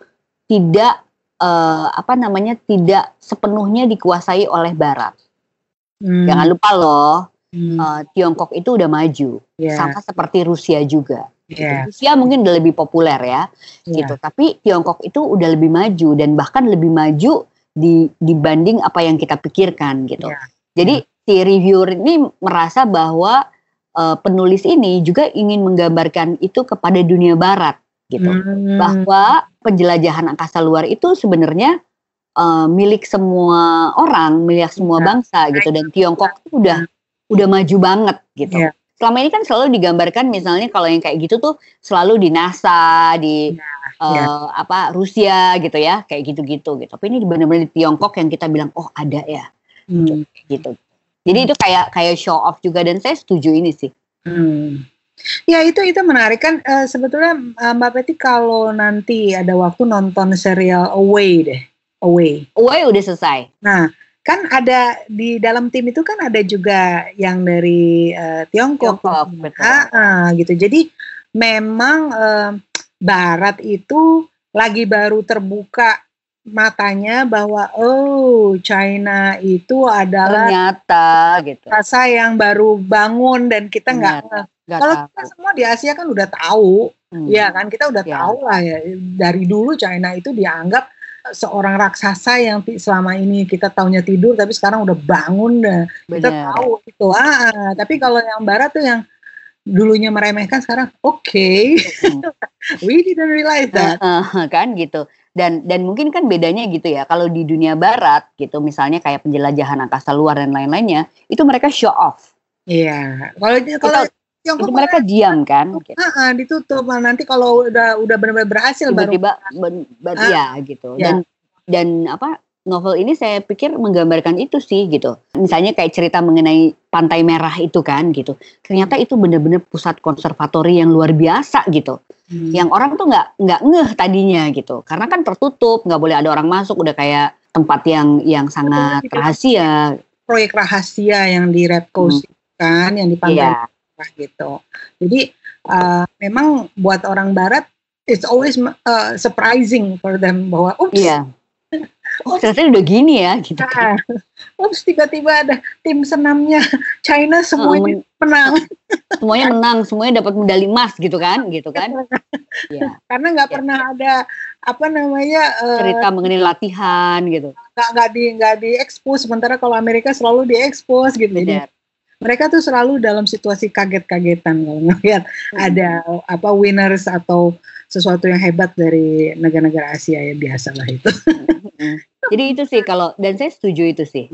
tidak uh, apa namanya tidak sepenuhnya dikuasai oleh Barat. Hmm. Jangan lupa loh, hmm. uh, Tiongkok itu udah maju, yeah. sama seperti Rusia juga. Yeah. Rusia mungkin udah lebih populer ya, yeah. gitu. Tapi Tiongkok itu udah lebih maju dan bahkan lebih maju di, dibanding apa yang kita pikirkan gitu. Yeah. Jadi yeah. si reviewer ini merasa bahwa uh, penulis ini juga ingin menggambarkan itu kepada dunia barat gitu hmm. bahwa penjelajahan angkasa luar itu sebenarnya uh, milik semua orang milik semua ya. bangsa gitu dan Tiongkok itu udah udah maju banget gitu ya. selama ini kan selalu digambarkan misalnya kalau yang kayak gitu tuh selalu di NASA di ya. Uh, ya. apa Rusia gitu ya kayak gitu-gitu gitu tapi ini benar-benar di Tiongkok yang kita bilang oh ada ya hmm. gitu jadi itu kayak kayak show off juga dan saya setuju ini sih. Hmm. Ya itu itu menarik kan uh, sebetulnya uh, Mbak Peti kalau nanti ada waktu nonton serial Away deh, Away. Away udah selesai. Nah kan ada di dalam tim itu kan ada juga yang dari uh, Tiongkok, Tiongkok betul. Ah, ah, gitu. Jadi memang uh, Barat itu lagi baru terbuka matanya bahwa oh China itu adalah ternyata gitu rasa yang baru bangun dan kita nggak kalau kita semua di Asia kan udah tahu. Hmm. ya kan? Kita udah ya. tahu lah ya. Dari dulu China itu dianggap seorang raksasa yang selama ini kita tahunya tidur tapi sekarang udah bangun dah. Kita tahu itu. Ah tapi kalau yang barat tuh yang dulunya meremehkan sekarang oke okay. Hmm. we didn't realize that. Uh, uh, kan gitu. Dan dan mungkin kan bedanya gitu ya. Kalau di dunia barat gitu misalnya kayak penjelajahan angkasa luar dan lain-lainnya itu mereka show off. Iya. Kalau kalau itu mereka diam kan gitu. uh, ditutup nah, nanti kalau udah udah benar-benar berhasil tiba-tiba baru uh, ya gitu ya. dan dan apa novel ini saya pikir menggambarkan itu sih gitu. Misalnya kayak cerita mengenai Pantai Merah itu kan gitu. Ternyata itu benar-benar pusat konservatori yang luar biasa gitu. Hmm. Yang orang tuh nggak nggak ngeh tadinya gitu. Karena kan tertutup, nggak boleh ada orang masuk. Udah kayak tempat yang yang sangat rahasia. Proyek rahasia yang di Red Coast hmm. kan, yang di Pantai yeah. Merah gitu. Jadi uh, memang buat orang Barat it's always uh, surprising for them bahwa, oops, yeah oh ternyata udah gini ya gitu kan. Terus tiba-tiba ada tim senamnya China semuanya oh, menang. semuanya menang, semuanya dapat medali emas gitu kan, gitu kan? ya. Karena nggak ya. pernah ada apa namanya uh, cerita mengenai latihan gitu. Nggak nggak di nggak diekspos, sementara kalau Amerika selalu diekspos gitu. Jadi mereka tuh selalu dalam situasi kaget-kagetan kalau ngelihat hmm. ada apa winners atau sesuatu yang hebat dari negara-negara Asia ya biasa lah itu. Hmm. Jadi itu sih kalau dan saya setuju itu sih.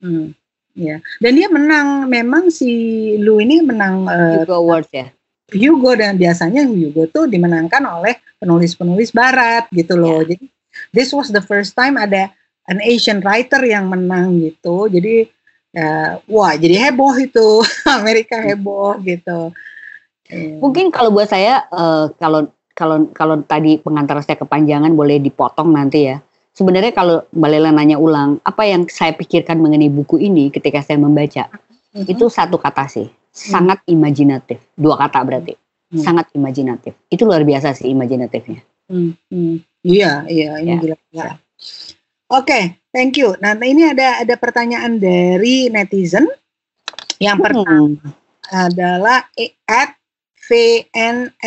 Hmm. Ya, dan dia menang. Memang si Lu ini menang uh, Hugo Awards ya. Hugo dan biasanya Hugo tuh dimenangkan oleh penulis-penulis Barat gitu loh. Yeah. Jadi this was the first time ada an Asian writer yang menang gitu. Jadi uh, wah jadi heboh itu Amerika heboh gitu. Yeah. Mungkin kalau buat saya uh, kalau kalau kalau tadi pengantar saya kepanjangan boleh dipotong nanti ya sebenarnya kalau Mbak Lela nanya ulang, apa yang saya pikirkan mengenai buku ini ketika saya membaca, mm-hmm. itu satu kata sih, sangat mm-hmm. imajinatif. Dua kata berarti, mm-hmm. sangat imajinatif. Itu luar biasa sih imajinatifnya. Mm-hmm. Iya, iya, ini ya. gila. Oke, okay, thank you. Nah, ini ada ada pertanyaan dari netizen. Yang pertama hmm. adalah at VNXWZL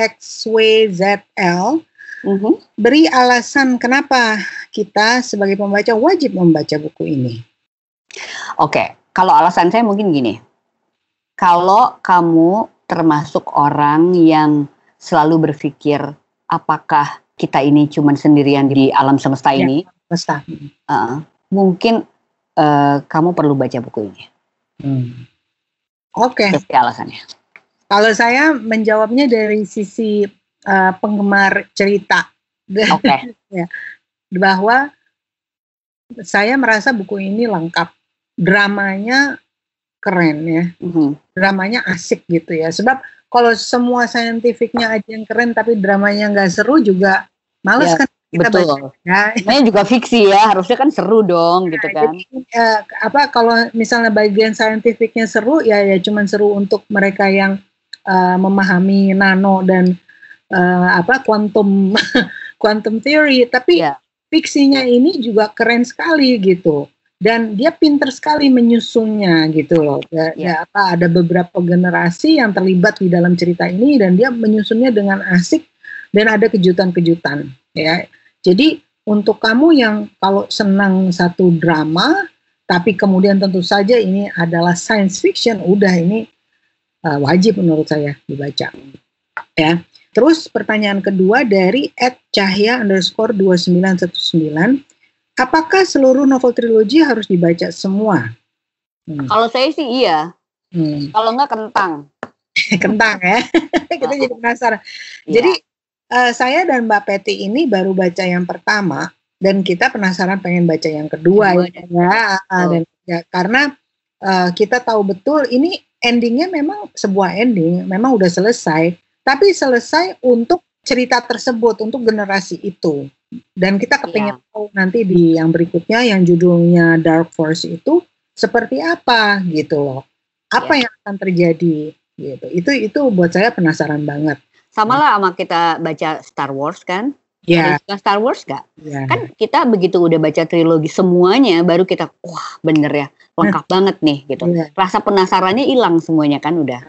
Mm-hmm. Beri alasan kenapa kita sebagai pembaca wajib membaca buku ini. Oke, okay. kalau alasan saya mungkin gini. Kalau kamu termasuk orang yang selalu berpikir apakah kita ini cuma sendirian di alam semesta ya, ini, semesta. Uh, mungkin uh, kamu perlu baca buku ini. Hmm. Oke. Okay. alasannya. Kalau saya menjawabnya dari sisi uh, penggemar cerita. Okay. ya, bahwa saya merasa buku ini lengkap. Dramanya keren ya. Mm-hmm. Dramanya asik gitu ya. Sebab kalau semua saintifiknya aja yang keren tapi dramanya nggak seru juga males ya, kan kita betul. baca. Ya. juga fiksi ya, harusnya kan seru dong nah, gitu kan. Jadi, uh, apa kalau misalnya bagian saintifiknya seru ya ya cuman seru untuk mereka yang uh, memahami nano dan uh, apa quantum quantum theory tapi yeah. fiksinya ini juga keren sekali gitu dan dia pinter sekali menyusunnya gitu loh ya, yeah. ya apa ada beberapa generasi yang terlibat di dalam cerita ini dan dia menyusunnya dengan asik dan ada kejutan-kejutan ya jadi untuk kamu yang kalau senang satu drama tapi kemudian tentu saja ini adalah science fiction udah ini uh, wajib menurut saya dibaca ya Terus pertanyaan kedua dari Ed Cahya underscore 2919. Apakah seluruh novel trilogi harus dibaca semua? Hmm. Kalau saya sih iya. Hmm. Kalau enggak kentang. kentang ya. Kita jadi penasaran. Iya. Jadi uh, saya dan Mbak Peti ini baru baca yang pertama dan kita penasaran pengen baca yang kedua, kedua ya. ya. Oh. Dan ya, karena uh, kita tahu betul ini endingnya memang sebuah ending, memang udah selesai tapi selesai untuk cerita tersebut untuk generasi itu dan kita kepingin yeah. tahu nanti di yang berikutnya yang judulnya Dark Force itu seperti apa gitu loh apa yeah. yang akan terjadi gitu itu itu buat saya penasaran banget sama lah sama kita baca Star Wars kan Ya. Yeah. Star Wars gak? Yeah. Kan kita begitu udah baca trilogi semuanya, baru kita wah bener ya lengkap banget nih gitu. Yeah. Rasa penasarannya hilang semuanya kan udah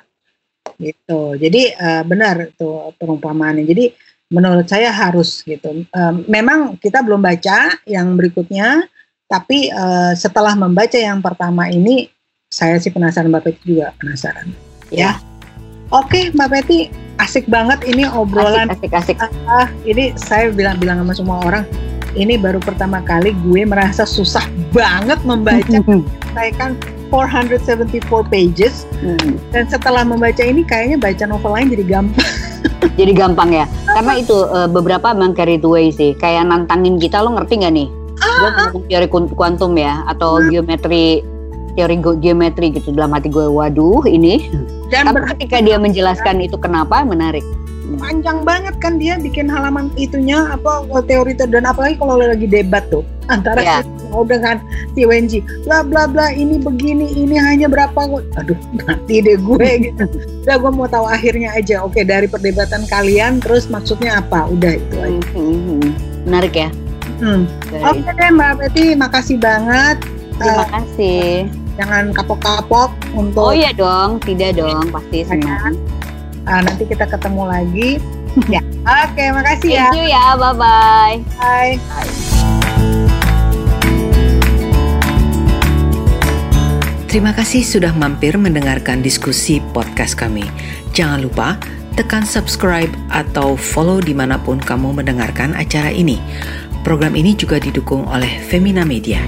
gitu. Jadi uh, benar tuh perumpamaannya. Jadi menurut saya harus gitu. Uh, memang kita belum baca yang berikutnya, tapi uh, setelah membaca yang pertama ini, saya sih penasaran Mbak Peti juga penasaran. Ya. Oke, Mbak Peti, asik banget ini obrolan. Asik, asik, asik. Uh, ini saya bilang-bilang sama semua orang, ini baru pertama kali gue merasa susah banget membaca. saya kan 474 pages hmm. dan setelah membaca ini kayaknya baca novel lain jadi gampang jadi gampang ya karena itu uh, beberapa memang carry the way sih kayak nantangin kita lo ngerti nggak nih ah, gue ah. teori kuantum ya atau hmm. geometri teori geometri gitu dalam hati gue waduh ini dan tapi ketika dia menjelaskan itu kenapa menarik. Panjang banget kan dia bikin halaman itunya apa teori dan apalagi kalau lagi debat tuh antara yeah. si dengan si Wenji. Bla bla bla ini begini ini hanya berapa aduh mati deh gue gitu. Udah gue mau tahu akhirnya aja. Oke dari perdebatan kalian terus maksudnya apa? Udah itu aja. Mm -hmm. menarik ya? Hmm. oke deh mbak Betty makasih banget. Terima uh, kasih jangan kapok-kapok untuk Oh iya dong, tidak dong, pasti senang. Uh, nanti kita ketemu lagi. ya, oke, okay, makasih ya. Thank you ya, bye-bye. Bye. bye. Terima kasih sudah mampir mendengarkan diskusi podcast kami. Jangan lupa tekan subscribe atau follow di mana pun kamu mendengarkan acara ini. Program ini juga didukung oleh Femina Media.